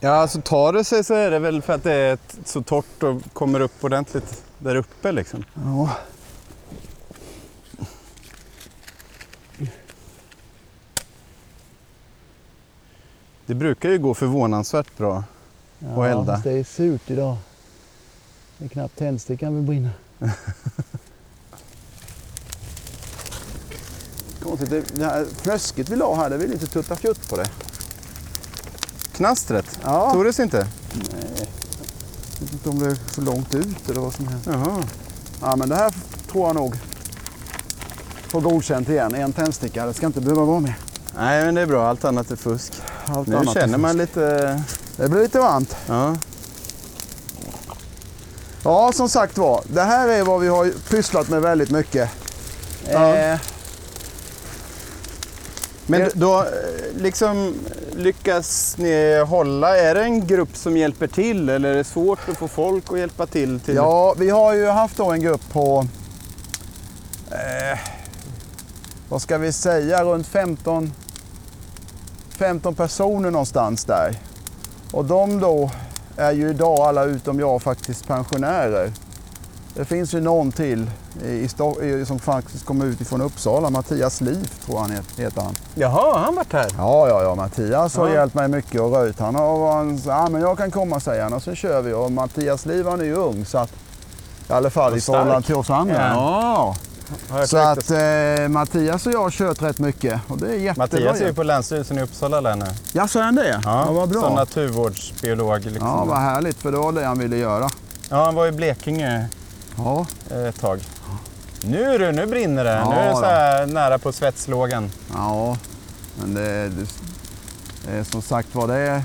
S3: Ja, alltså tar det sig så är det väl för att det är så torrt och kommer upp ordentligt där uppe liksom.
S4: Ja.
S3: Det brukar ju gå förvånansvärt bra. Och elda.
S4: fast det är surt idag. Det är knappt tändstickan vill brinna.
S3: Konstigt, det, det här fnösket vi la här, det vill inte tutta fjutt på det. Knastret?
S4: Ja.
S3: Tog det sig inte?
S4: Jag vet inte om det är för långt ut eller vad som helst.
S3: Jaha.
S4: Ja, men det här tror jag nog får godkänt igen. En tändsticka, det ska inte behöva vara mer.
S3: Nej, men det är bra. Allt annat är fusk.
S4: Allt
S3: Nu känner man lite...
S4: Det blir lite varmt.
S3: Ja.
S4: Ja, som sagt var. Det här är vad vi har pysslat med väldigt mycket.
S3: Ja.
S4: Eh,
S3: Men
S4: Är-
S3: då eh, liksom lyckas ni hålla, är det en grupp som hjälper till eller är det svårt att få folk att hjälpa till? till...
S4: Ja, vi har ju haft då en grupp på, eh, vad ska vi säga, runt 15, 15 personer någonstans där. Och de då är ju idag alla utom jag faktiskt pensionärer. Det finns ju någon till i, i, som faktiskt kommer ut ifrån Uppsala, Mattias Liv tror han het- heter han.
S3: Jaha, har han varit här?
S4: Ja, ja, ja, Mattias har
S3: Ja.
S4: hjälpt mig mycket och röjt. Han har han, ja, men jag kan komma säger han och så kör vi. Och Mattias Liv han är ju ung så att i alla fall i förhållande till oss andra.
S3: Ja.
S4: Ja. Så att eh, Mattias och jag har kört rätt mycket och det är jättebra.
S3: Mattias är ju på Länsstyrelsen i Uppsala län nu.
S4: Ja, så är han det? Ja, vad bra.
S3: Som naturvårdsbiolog. Liksom.
S4: Ja, vad härligt för det var det han ville göra.
S3: Ja, han var i Blekinge
S4: Ja,
S3: eh, ett tag. Nu du, nu brinner det.
S4: Ja,
S3: nu är det så här nära på svetslågan.
S4: ja. men det, det, som sagt var det är,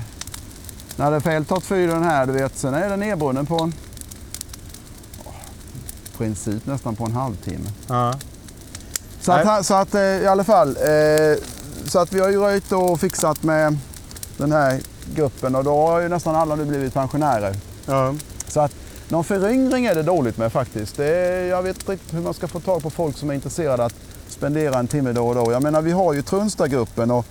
S4: när det är fältat fyr den här, du vet, sen är det nedbrunnen på en ja, princip nästan på en halvtimme.
S3: Ja.
S4: Så att, så att eh, i alla fall, eh, så att vi har ju röjt och fixat med den här gruppen och då har ju nästan alla nu blivit pensionärer.
S3: Ja.
S4: Så att någon föryngring är det dåligt med faktiskt. Är, jag vet inte riktigt hur man ska få tag på folk som är intresserade att spendera en timme då och då. Jag menar vi har ju Trunstagruppen och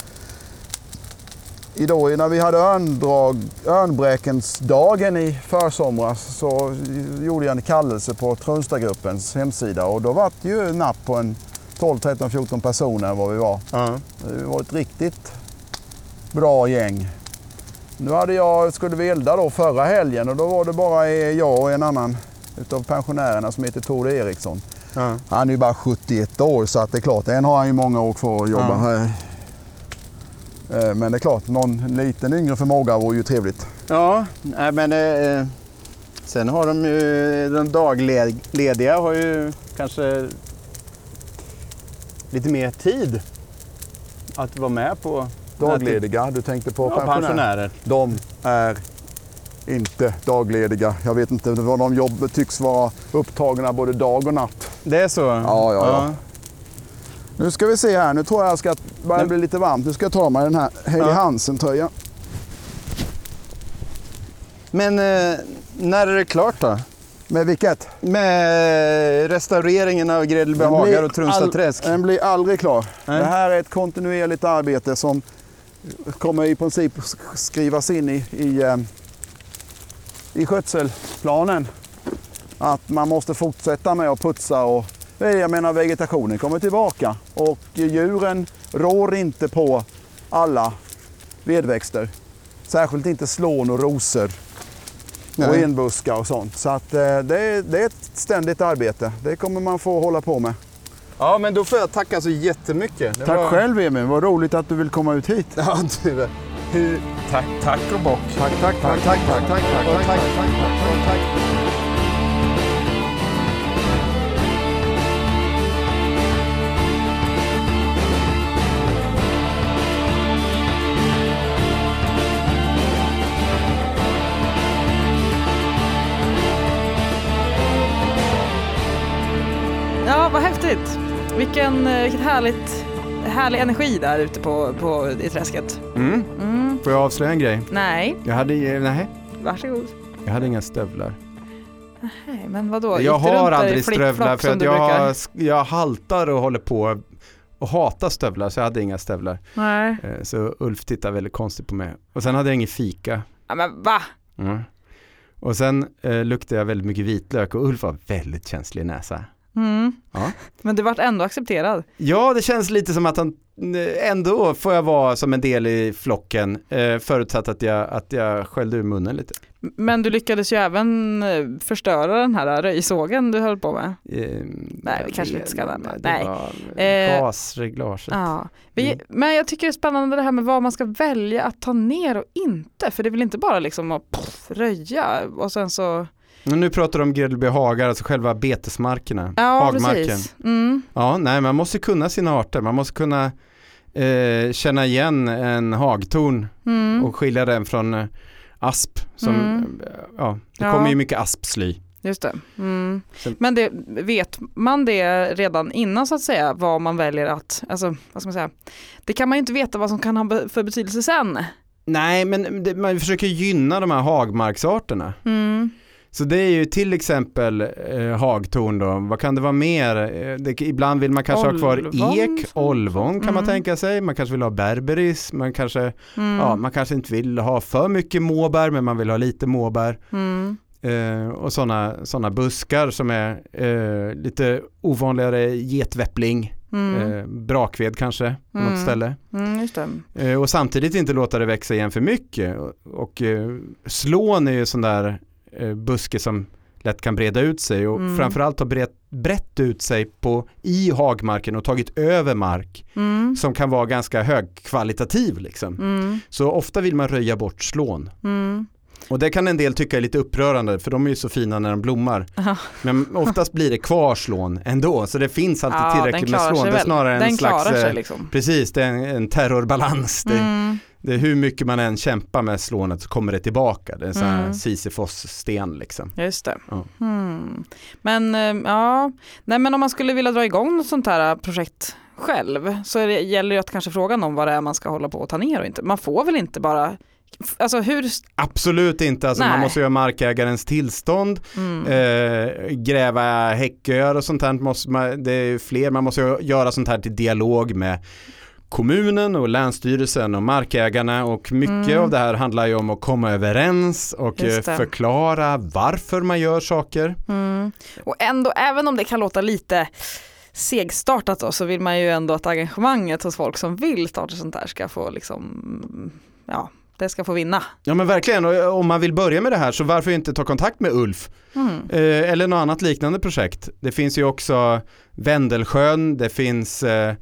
S4: idag när vi hade örndrag, örnbräkensdagen i försomras så gjorde jag en kallelse på Trunstagruppens hemsida och då var det ju napp på en 12, 13, 14 personer vad vi var.
S3: Ja.
S4: Det var ett riktigt bra gäng. Nu hade jag, skulle vi elda då förra helgen och då var det bara jag och en annan utav pensionärerna som heter Tore Eriksson.
S3: Ja.
S4: Han är ju bara 71 år så att det är klart, än har han ju många år kvar att jobba.
S3: Ja.
S4: Eh, Men det är klart, någon liten yngre förmåga vore ju trevligt.
S3: Ja, nej, men eh, sen har de ju, de daglediga har ju kanske lite mer tid att vara med på
S4: Daglediga, du tänkte på
S3: ja,
S4: pensionärer?
S3: pensionärer.
S4: De är inte daglediga. Jag vet inte vad de jobb tycks vara upptagna både dag och natt.
S3: Det är så?
S4: Ja, ja, ja. Nu ska vi se här, nu tror jag jag ska börja
S3: Nej.
S4: bli lite varmt. Nu ska jag ta mig den här
S3: Ja.
S4: Hansen-tröjan.
S3: Men eh, när är det klart då?
S4: Med vilket?
S3: Med restaureringen av
S4: blir
S3: hagar och Trunsta träsk?
S4: Den blir aldrig klar.
S3: Nej.
S4: Det här är ett kontinuerligt arbete som kommer i princip sk- skrivas in i, i, eh, i skötselplanen. Att man måste fortsätta med att putsa och jag menar vegetationen kommer tillbaka och djuren rår inte på alla vedväxter. Särskilt inte slån och rosor och enbuskar och sånt. Så att, eh, det, är, det är ett ständigt arbete. Det kommer man få hålla på med.
S3: Ja, men då får jag tacka så jättemycket. Det
S4: Tack
S3: var-
S4: själv Emil, vad roligt att du vill komma ut hit.
S3: Ja, du. Hur... Tack, tack och bock.
S4: Tack, tack, tack, tack, tack, tack, tack, tack,
S3: tack,
S4: tack, tack, tack, tack.
S1: Häftigt. Vilken, eh, vilket härligt, härlig energi där ute på, på, i träsket.
S2: Mm.
S1: Mm.
S2: Får jag avslöja en grej?
S1: Nej,
S2: Jag hade, nej,
S1: varsågod.
S2: jag hade inga stövlar.
S1: Nej, men vadå?
S2: Jag har aldrig stövlar för att jag, har, jag haltar och håller på och hatar stövlar så jag hade inga stövlar.
S1: Nej.
S2: Eh, Så Ulf tittade väldigt konstigt på mig. Och sen hade jag ingen fika.
S1: Ja, men va?
S2: Mm. Och sen eh, luktade jag väldigt mycket vitlök och Ulf var väldigt känslig näsa.
S1: Mm.
S2: Ja.
S1: Men du vart ändå accepterad.
S2: Ja, det känns lite som att han ändå får jag vara som en del i flocken eh, förutsatt att jag, att jag skällde ur munnen lite.
S1: Men du lyckades ju även eh, förstöra den här röjsågen du höll på med.
S2: Eh,
S1: Nej, vi kanske inte ska nämna.
S2: Det
S1: Nej.
S2: var
S1: Eh,
S2: gasreglaget.
S1: Ja. Vi,
S2: Mm.
S1: Men jag tycker det är spännande det här med vad man ska välja att ta ner och inte. För det är väl inte bara liksom att pff, röja och sen så...
S2: Nu pratar du om Gredelby hagar, alltså själva betesmarkerna,
S1: Ja,
S2: hagmarken.
S1: precis. Mm.
S2: Ja, nej, man måste kunna sina arter, man måste kunna eh, känna igen en hagtorn
S1: Mm.
S2: och skilja den från eh, asp. Som,
S1: Mm.
S2: ja, det
S1: Ja.
S2: kommer ju mycket aspsly.
S1: Just det. Mm. Men det, vet man det redan innan så att säga vad man väljer att, alltså vad ska man säga, det kan man ju inte veta vad som kan ha för betydelse sen.
S2: Nej, men det, man försöker gynna de här hagmarksarterna.
S1: Mm.
S2: Så det är ju till exempel eh, hagtorn då, vad kan det vara mer? Eh, Det, ibland vill man kanske ha kvar
S1: Olvång.
S2: ek, olvång kan man
S1: Mm.
S2: tänka sig, man kanske vill ha berberis, man kanske,
S1: Mm.
S2: ja, man kanske inte vill ha för mycket måbär men man vill ha lite måbär.
S1: Mm.
S2: Eh, och sådana såna buskar som är eh, lite ovanligare getväppling,
S1: Mm.
S2: eh, brakved kanske på
S1: Mm.
S2: något ställe.
S1: Mm.
S2: Eh, och samtidigt inte låta det växa igen för mycket. Och, och eh, slån är ju sån där buske som lätt kan breda ut sig och
S1: Mm.
S2: framförallt har brett, brett ut sig på, i hagmarken och tagit över mark
S1: Mm.
S2: som kan vara ganska högkvalitativ. Liksom.
S1: Mm.
S2: Så ofta vill man röja bort slån.
S1: Mm.
S2: Och det kan en del tycka är lite upprörande för de är ju så fina när de blommar.
S1: Ja.
S2: Men oftast blir det kvar slån ändå så det finns alltid
S1: Ja,
S2: tillräckligt med slån. Det är snarare en slags, eh,
S1: liksom.
S2: precis det är en, en terrorbalans. Det,
S1: Mm.
S2: Det är hur mycket man än kämpar med slånet så kommer det tillbaka. Det är en sån här
S1: Mm.
S2: Sisyfos-sten liksom.
S1: Just det.
S2: Ja.
S1: Hmm. Men eh, ja, nej men om man skulle vilja dra igång något sånt här projekt själv så det, gäller det att kanske frågan om vad det är man ska hålla på och ta ner och inte. Man får väl inte bara, alltså hur,
S2: Absolut inte, alltså man måste ha markägarens tillstånd,
S1: mm.
S2: eh, gräva häcköar och sånt här. Måste man, det är fler, man måste göra sånt här till dialog med kommunen och länsstyrelsen och markägarna och mycket
S1: Mm.
S2: av det här handlar ju om att komma överens och eh, förklara varför man gör saker.
S1: Mm. Och ändå, även om det kan låta lite segstartat då, så vill man ju ändå att engagemanget hos folk som vill starta sånt där ska få liksom, ja, det ska få vinna.
S2: Ja men verkligen, och eh, om man vill börja med det här så varför inte ta kontakt med Ulf?
S1: Mm.
S2: Eh, eller något annat liknande projekt. Det finns ju också Vendelsjön, det finns eh,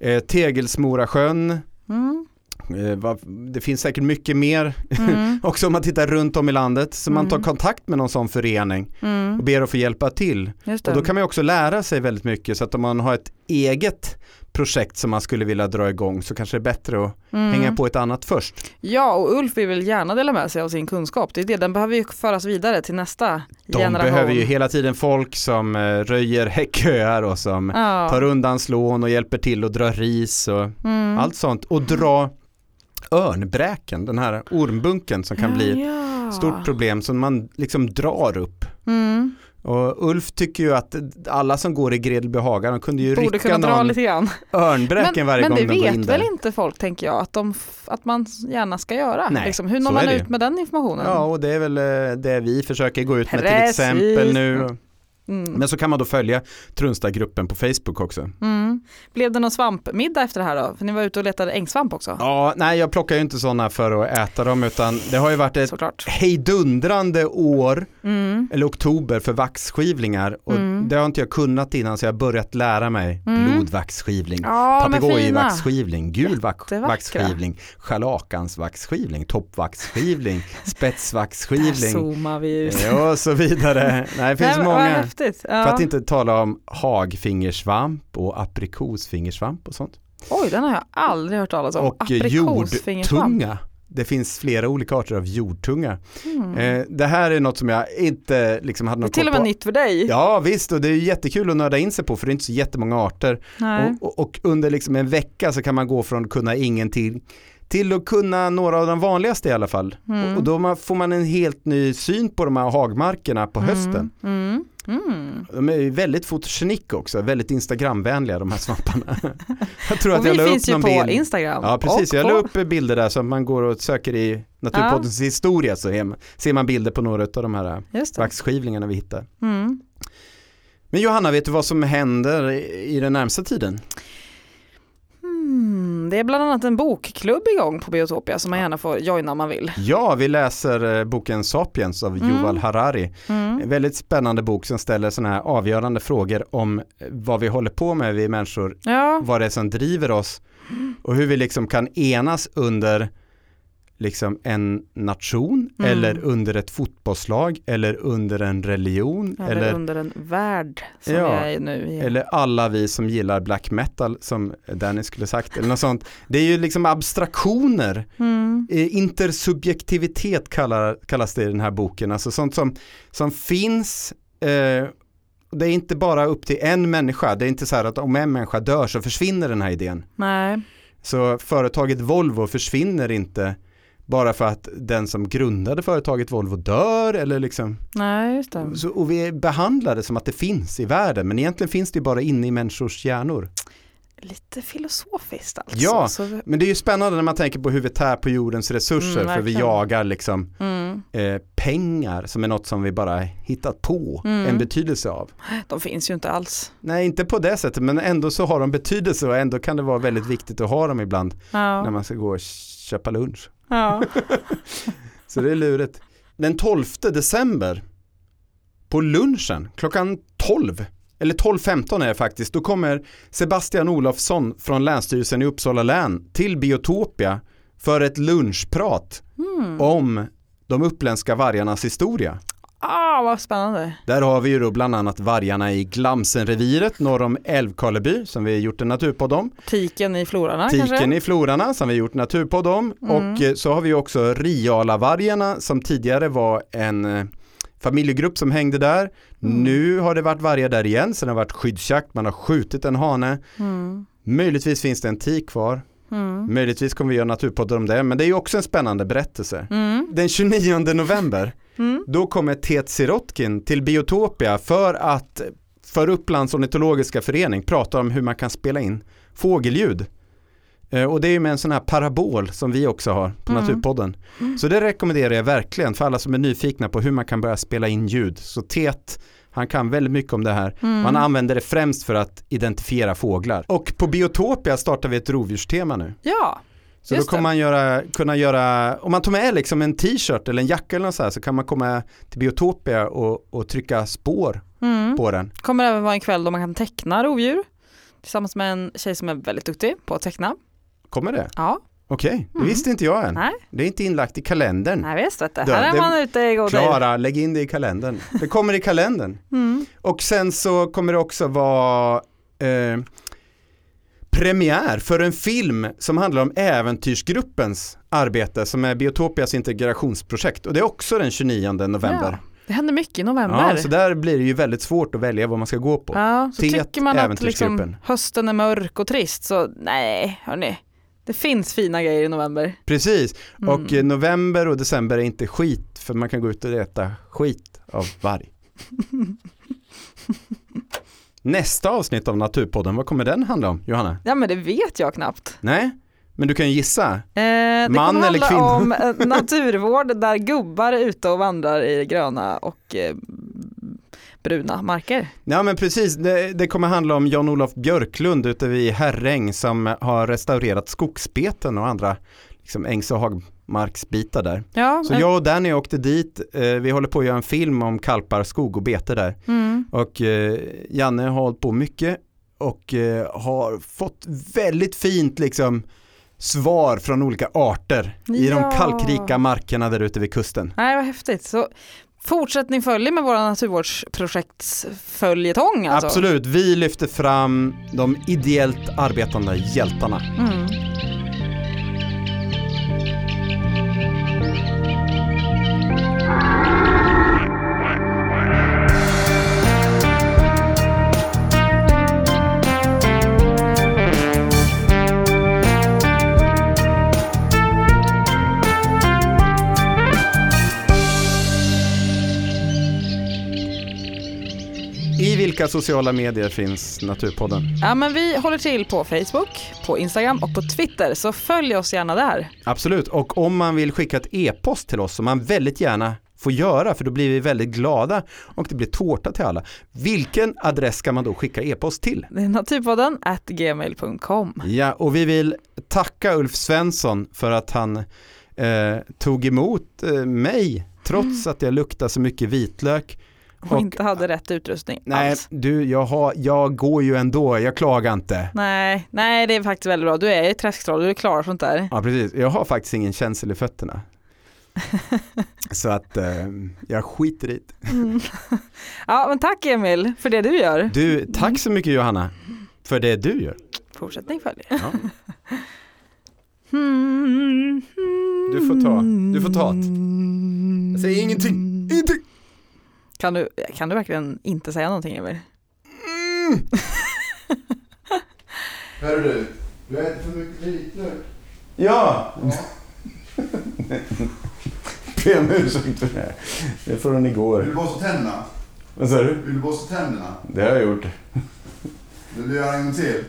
S2: eh, Tegelsmorasjön,
S1: Mm.
S2: eh, det finns säkert mycket mer
S1: Mm.
S2: också om man tittar runt om i landet. Så man tar
S1: Mm.
S2: kontakt med någon sån förening
S1: Mm.
S2: och ber att få hjälpa till. Och då kan man också lära sig väldigt mycket så att om man har ett eget projekt som man skulle vilja dra igång så kanske det är bättre att
S1: Mm.
S2: hänga på ett annat först.
S1: Ja, och Ulf vill väl gärna dela med sig av sin kunskap. Det är det, den behöver ju föras vidare till nästa
S2: De
S1: generation.
S2: behöver ju hela tiden folk som eh, röjer häcköar och som
S1: ja.
S2: tar undan slån och hjälper till att dra ris och
S1: mm.
S2: allt sånt. Och dra örnbräken, den här ormbunken som kan bli
S1: ja.
S2: ett stort problem som man liksom drar upp.
S1: Mm.
S2: Och Ulf tycker ju att alla som går i Gredelby haga, de kunde ju
S1: Borde
S2: rycka någon
S1: lite grann.
S2: örnbräken
S1: Men,
S2: varje
S1: men
S2: gång
S1: det
S2: de går in
S1: vet
S2: där.
S1: väl inte folk tänker jag att, de, att man gärna ska göra.
S2: Nej,
S1: liksom. Hur når man
S2: det
S1: ut med den informationen?
S2: Ja, och det är väl eh, det vi försöker gå ut med till
S1: Precis.
S2: exempel nu.
S1: Mm.
S2: Men så kan man då följa Trunstad-gruppen på Facebook också.
S1: Mm. Blev det någon svampmiddag efter det här då? För ni var ute och letade ängssvamp också.
S2: Ja, nej jag plockar ju inte sådana för att äta dem utan det har ju varit ett
S1: Såklart.
S2: hejdundrande år,
S1: Mm.
S2: eller oktober, för vaxskivlingar. Och
S1: Mm.
S2: det har inte jag kunnat innan så jag har börjat lära mig.
S1: Mm.
S2: Blodvaxskivling,
S1: Ja,
S2: papegojvaxskivling, gul vaxskivling, scharlakansvaxskivling, toppvaxskivling,
S1: Där
S2: spetsvaxskivling
S1: zoomar vi ut.
S2: eh, och så vidare. Nej, det finns
S1: Nej,
S2: många.
S1: Häftigt. Ja.
S2: För att inte tala om hagfingersvamp och aprikosfingersvamp och sånt.
S1: Oj, den har jag aldrig hört talas om.
S2: Och jordtunga. Det finns flera olika arter av jordtunga.
S1: Mm.
S2: Eh, det här är något som jag inte liksom hade
S1: Det är till och med
S2: på.
S1: nytt för dig.
S2: Ja visst och det är jättekul att nörda in sig på för det är inte så jättemånga arter. Och, och, och under liksom en vecka så kan man gå från att kunna ingenting till att kunna några av de vanligaste i alla fall.
S1: Mm.
S2: Och då får man en helt ny syn på de här hagmarkerna på hösten.
S1: Mm.
S2: De är väldigt fotogenik också, väldigt instagramvänliga de här svamparna. jag tror att
S1: Och
S2: jag
S1: vi
S2: la upp
S1: finns ju
S2: någon
S1: på
S2: bild.
S1: Instagram.
S2: Ja precis,
S1: och
S2: jag la
S1: på-
S2: upp bilder där som man går och söker i Naturpoddens historia så man- ser man bilder på några av de här vaxskivlingarna vi hittar.
S1: Mm.
S2: Men Johanna, vet du vad som händer i den närmsta tiden?
S1: Det är bland annat en bokklubb igång på Biotopia som man gärna får joina om man vill.
S2: Ja, vi läser eh, boken Sapiens av
S1: Mm.
S2: Yuval Harari.
S1: Mm.
S2: Väldigt spännande bok som ställer sådana här avgörande frågor om eh, vad vi håller på med, vi människor,
S1: Ja,
S2: vad det är som driver oss och hur vi liksom kan enas under liksom en nation
S1: Mm.
S2: eller under ett fotbollslag eller under en religion
S1: eller,
S2: eller,
S1: under en värld som
S2: Ja,
S1: vi är nu. i.
S2: eller alla vi som gillar black metal som Danny skulle sagt eller något sånt. Det är ju liksom abstraktioner
S1: Mm.
S2: Eh, Intersubjektivitet kallar, kallas det i den här boken, alltså sånt som, som finns eh, det är inte bara upp till en människa, det är inte så här att om en människa dör så försvinner den här idén.
S1: Nej,
S2: Så företaget Volvo försvinner inte bara för att den som grundade företaget Volvo dör eller liksom,
S1: nej just det.
S2: så, och vi behandlar det som att det finns i världen men egentligen finns det bara inne i människors hjärnor.
S1: Lite filosofiskt alltså.
S2: Ja.
S1: Så,
S2: Men det är ju spännande när man tänker på hur vi tär på jordens resurser
S1: Mm,
S2: för vi jagar liksom
S1: mm.
S2: eh, pengar som är något som vi bara hittat på
S1: Mm.
S2: en betydelse av.
S1: De finns ju inte alls.
S2: Nej, inte på det sättet, men ändå så har de betydelse och ändå kan det vara väldigt viktigt att ha dem ibland när
S1: Ja.
S2: man ska gå och köpa lunch.
S1: Ja.
S2: Så det är lurigt. Den 12 december på lunchen klockan 12 eller 12.15 är det faktiskt, då kommer Sebastian Olofsson från Länsstyrelsen i Uppsala län till Biotopia för ett lunchprat
S1: Mm.
S2: om de uppländska vargarnas historia.
S1: Ah, vad spännande.
S2: Där har vi ju då bland annat vargarna i Glamsenreviret norr om Älvkarleby som vi har gjort en naturpodd om.
S1: Tiken i florarna
S2: Tiken
S1: kanske?
S2: i Florarna som vi har gjort naturpodd om.
S1: Mm.
S2: Och eh, så har vi också Rialavargarna som tidigare var en eh, familjegrupp som hängde där.
S1: Mm.
S2: Nu har det varit vargar där igen det har varit skyddsjakt, man har skjutit en hane.
S1: Mm.
S2: Möjligtvis finns det en tik kvar.
S1: Mm.
S2: Möjligtvis kommer vi göra naturpoddar om det men det är ju också en spännande berättelse.
S1: Mm.
S2: Den 29 november
S1: Mm.
S2: då kommer Tet Sirotkin till Biotopia för att för Upplands ornitologiska förening prata om hur man kan spela in fågelljud. Eh, Och det är ju med en sån här parabol som vi också har på
S1: Mm.
S2: Naturpodden. Så det rekommenderar jag verkligen för alla som är nyfikna på hur man kan börja spela in ljud. Så Tet, han kan väldigt mycket om det här.
S1: Mm.
S2: Man använder det främst för att identifiera fåglar. Och på Biotopia startar vi ett rovdjurstema nu.
S1: Ja,
S2: Så
S1: Just
S2: då kommer
S1: det.
S2: man göra, kunna göra, om man tar med liksom en t-shirt eller en jacka eller något så här så kan man komma till Biotopia och, och trycka spår
S1: mm.
S2: på den.
S1: kommer även vara en kväll då man kan teckna rovdjur tillsammans med en tjej som är väldigt duktig på att teckna.
S2: Kommer det?
S1: Ja,
S2: Okej, det
S1: Mm.
S2: visste inte jag än.
S1: nej,
S2: Det är inte inlagt i kalendern.
S1: nej visst vet du. Här är
S2: det-
S1: man ute i god tid.
S2: Klara, lägg in det i kalendern. Det kommer i kalendern.
S1: Mm.
S2: Och sen så kommer det också vara eh, premiär för en film som handlar om Äventyrsgruppens arbete som är Biotopias integrationsprojekt och det är också den 29 november.
S1: Ja, det händer mycket i november.
S2: Ja, så där blir det ju väldigt svårt att välja vad man ska gå på.
S1: Ja, så
S2: Tet,
S1: tycker man att liksom, hösten är mörk och trist så nej, hörni. Det finns fina grejer i november.
S2: Precis,
S1: Mm.
S2: och eh, november och december är inte skit för man kan gå ut och äta skit av varg. Nästa avsnitt av Naturpodden, vad kommer den handla om, Johanna?
S1: Ja men det vet jag knappt.
S2: Nej, men du kan ju gissa.
S1: Eh, det
S2: Man
S1: kommer
S2: eller
S1: handla
S2: kvinna?
S1: om eh, naturvård där gubbar är ute och vandrar i gröna och eh, bruna marker.
S2: Ja men precis, det, det kommer handla om Jan-Olof Björklund ute vid Herräng som har restaurerat skogsbeten och andra liksom, ängs och hagmarksbitar där.
S1: Ja,
S2: Så
S1: eh,
S2: jag och Danny åkte dit, eh, vi håller på att göra en film om kalpar, skog och bete där.
S1: mm,
S2: Och eh, Janne har hållit på mycket och eh, har fått väldigt fint liksom svar från olika arter i de
S1: Ja.
S2: kalkrika markerna där ute vid kusten.
S1: nej vad häftigt. Så fortsättning följer med våra naturvårdsprojektsföljetong alltså.
S2: Absolut, vi lyfter fram de ideellt arbetande hjältarna.
S1: Mm.
S2: Vilka sociala medier finns Naturpodden?
S1: Ja, men vi håller till på Facebook, på Instagram och på Twitter, så följ oss gärna där.
S2: Absolut, och om man vill skicka ett e-post till oss som man väldigt gärna får göra för då blir vi väldigt glada och det blir tårta till alla. Vilken adress ska man då skicka e-post till?
S1: Det är naturpodden at gmail.com.
S2: Ja, och vi vill tacka Ulf Svensson för att han eh, tog emot eh, mig trots att jag luktar så mycket vitlök.
S1: Och,
S2: Och-
S1: inte hade rätt utrustning
S2: Nej,
S1: alls.
S2: du, jag, har, jag går ju ändå, jag klagar inte.
S1: Nej, nej, det är faktiskt väldigt bra. Du är ju träsktroll, du är klar sånt där.
S2: Ja, precis. Jag har faktiskt ingen känsel i fötterna. Så att eh, jag skiter i det.
S1: Mm. Ja, men tack Emil för det du gör.
S2: Du, tack så mycket Johanna för det du gör.
S1: Fortsättning följer.
S2: Ja. Du får ta, du får ta det. Jag säger ingenting, ingenting.
S1: Kan du, kan du verkligen inte säga någonting Emil?
S2: Mm.
S5: Hör du, du äter för mycket vitlök.
S3: Ja!
S5: Ja.
S3: Be om ursäkt för det. Det är från
S5: Vill
S3: igår.
S5: du borsta tänderna?
S3: Vad sa du?
S5: Vill du borsta tänderna?
S3: Det har jag gjort.
S5: Vill du göra en gång till?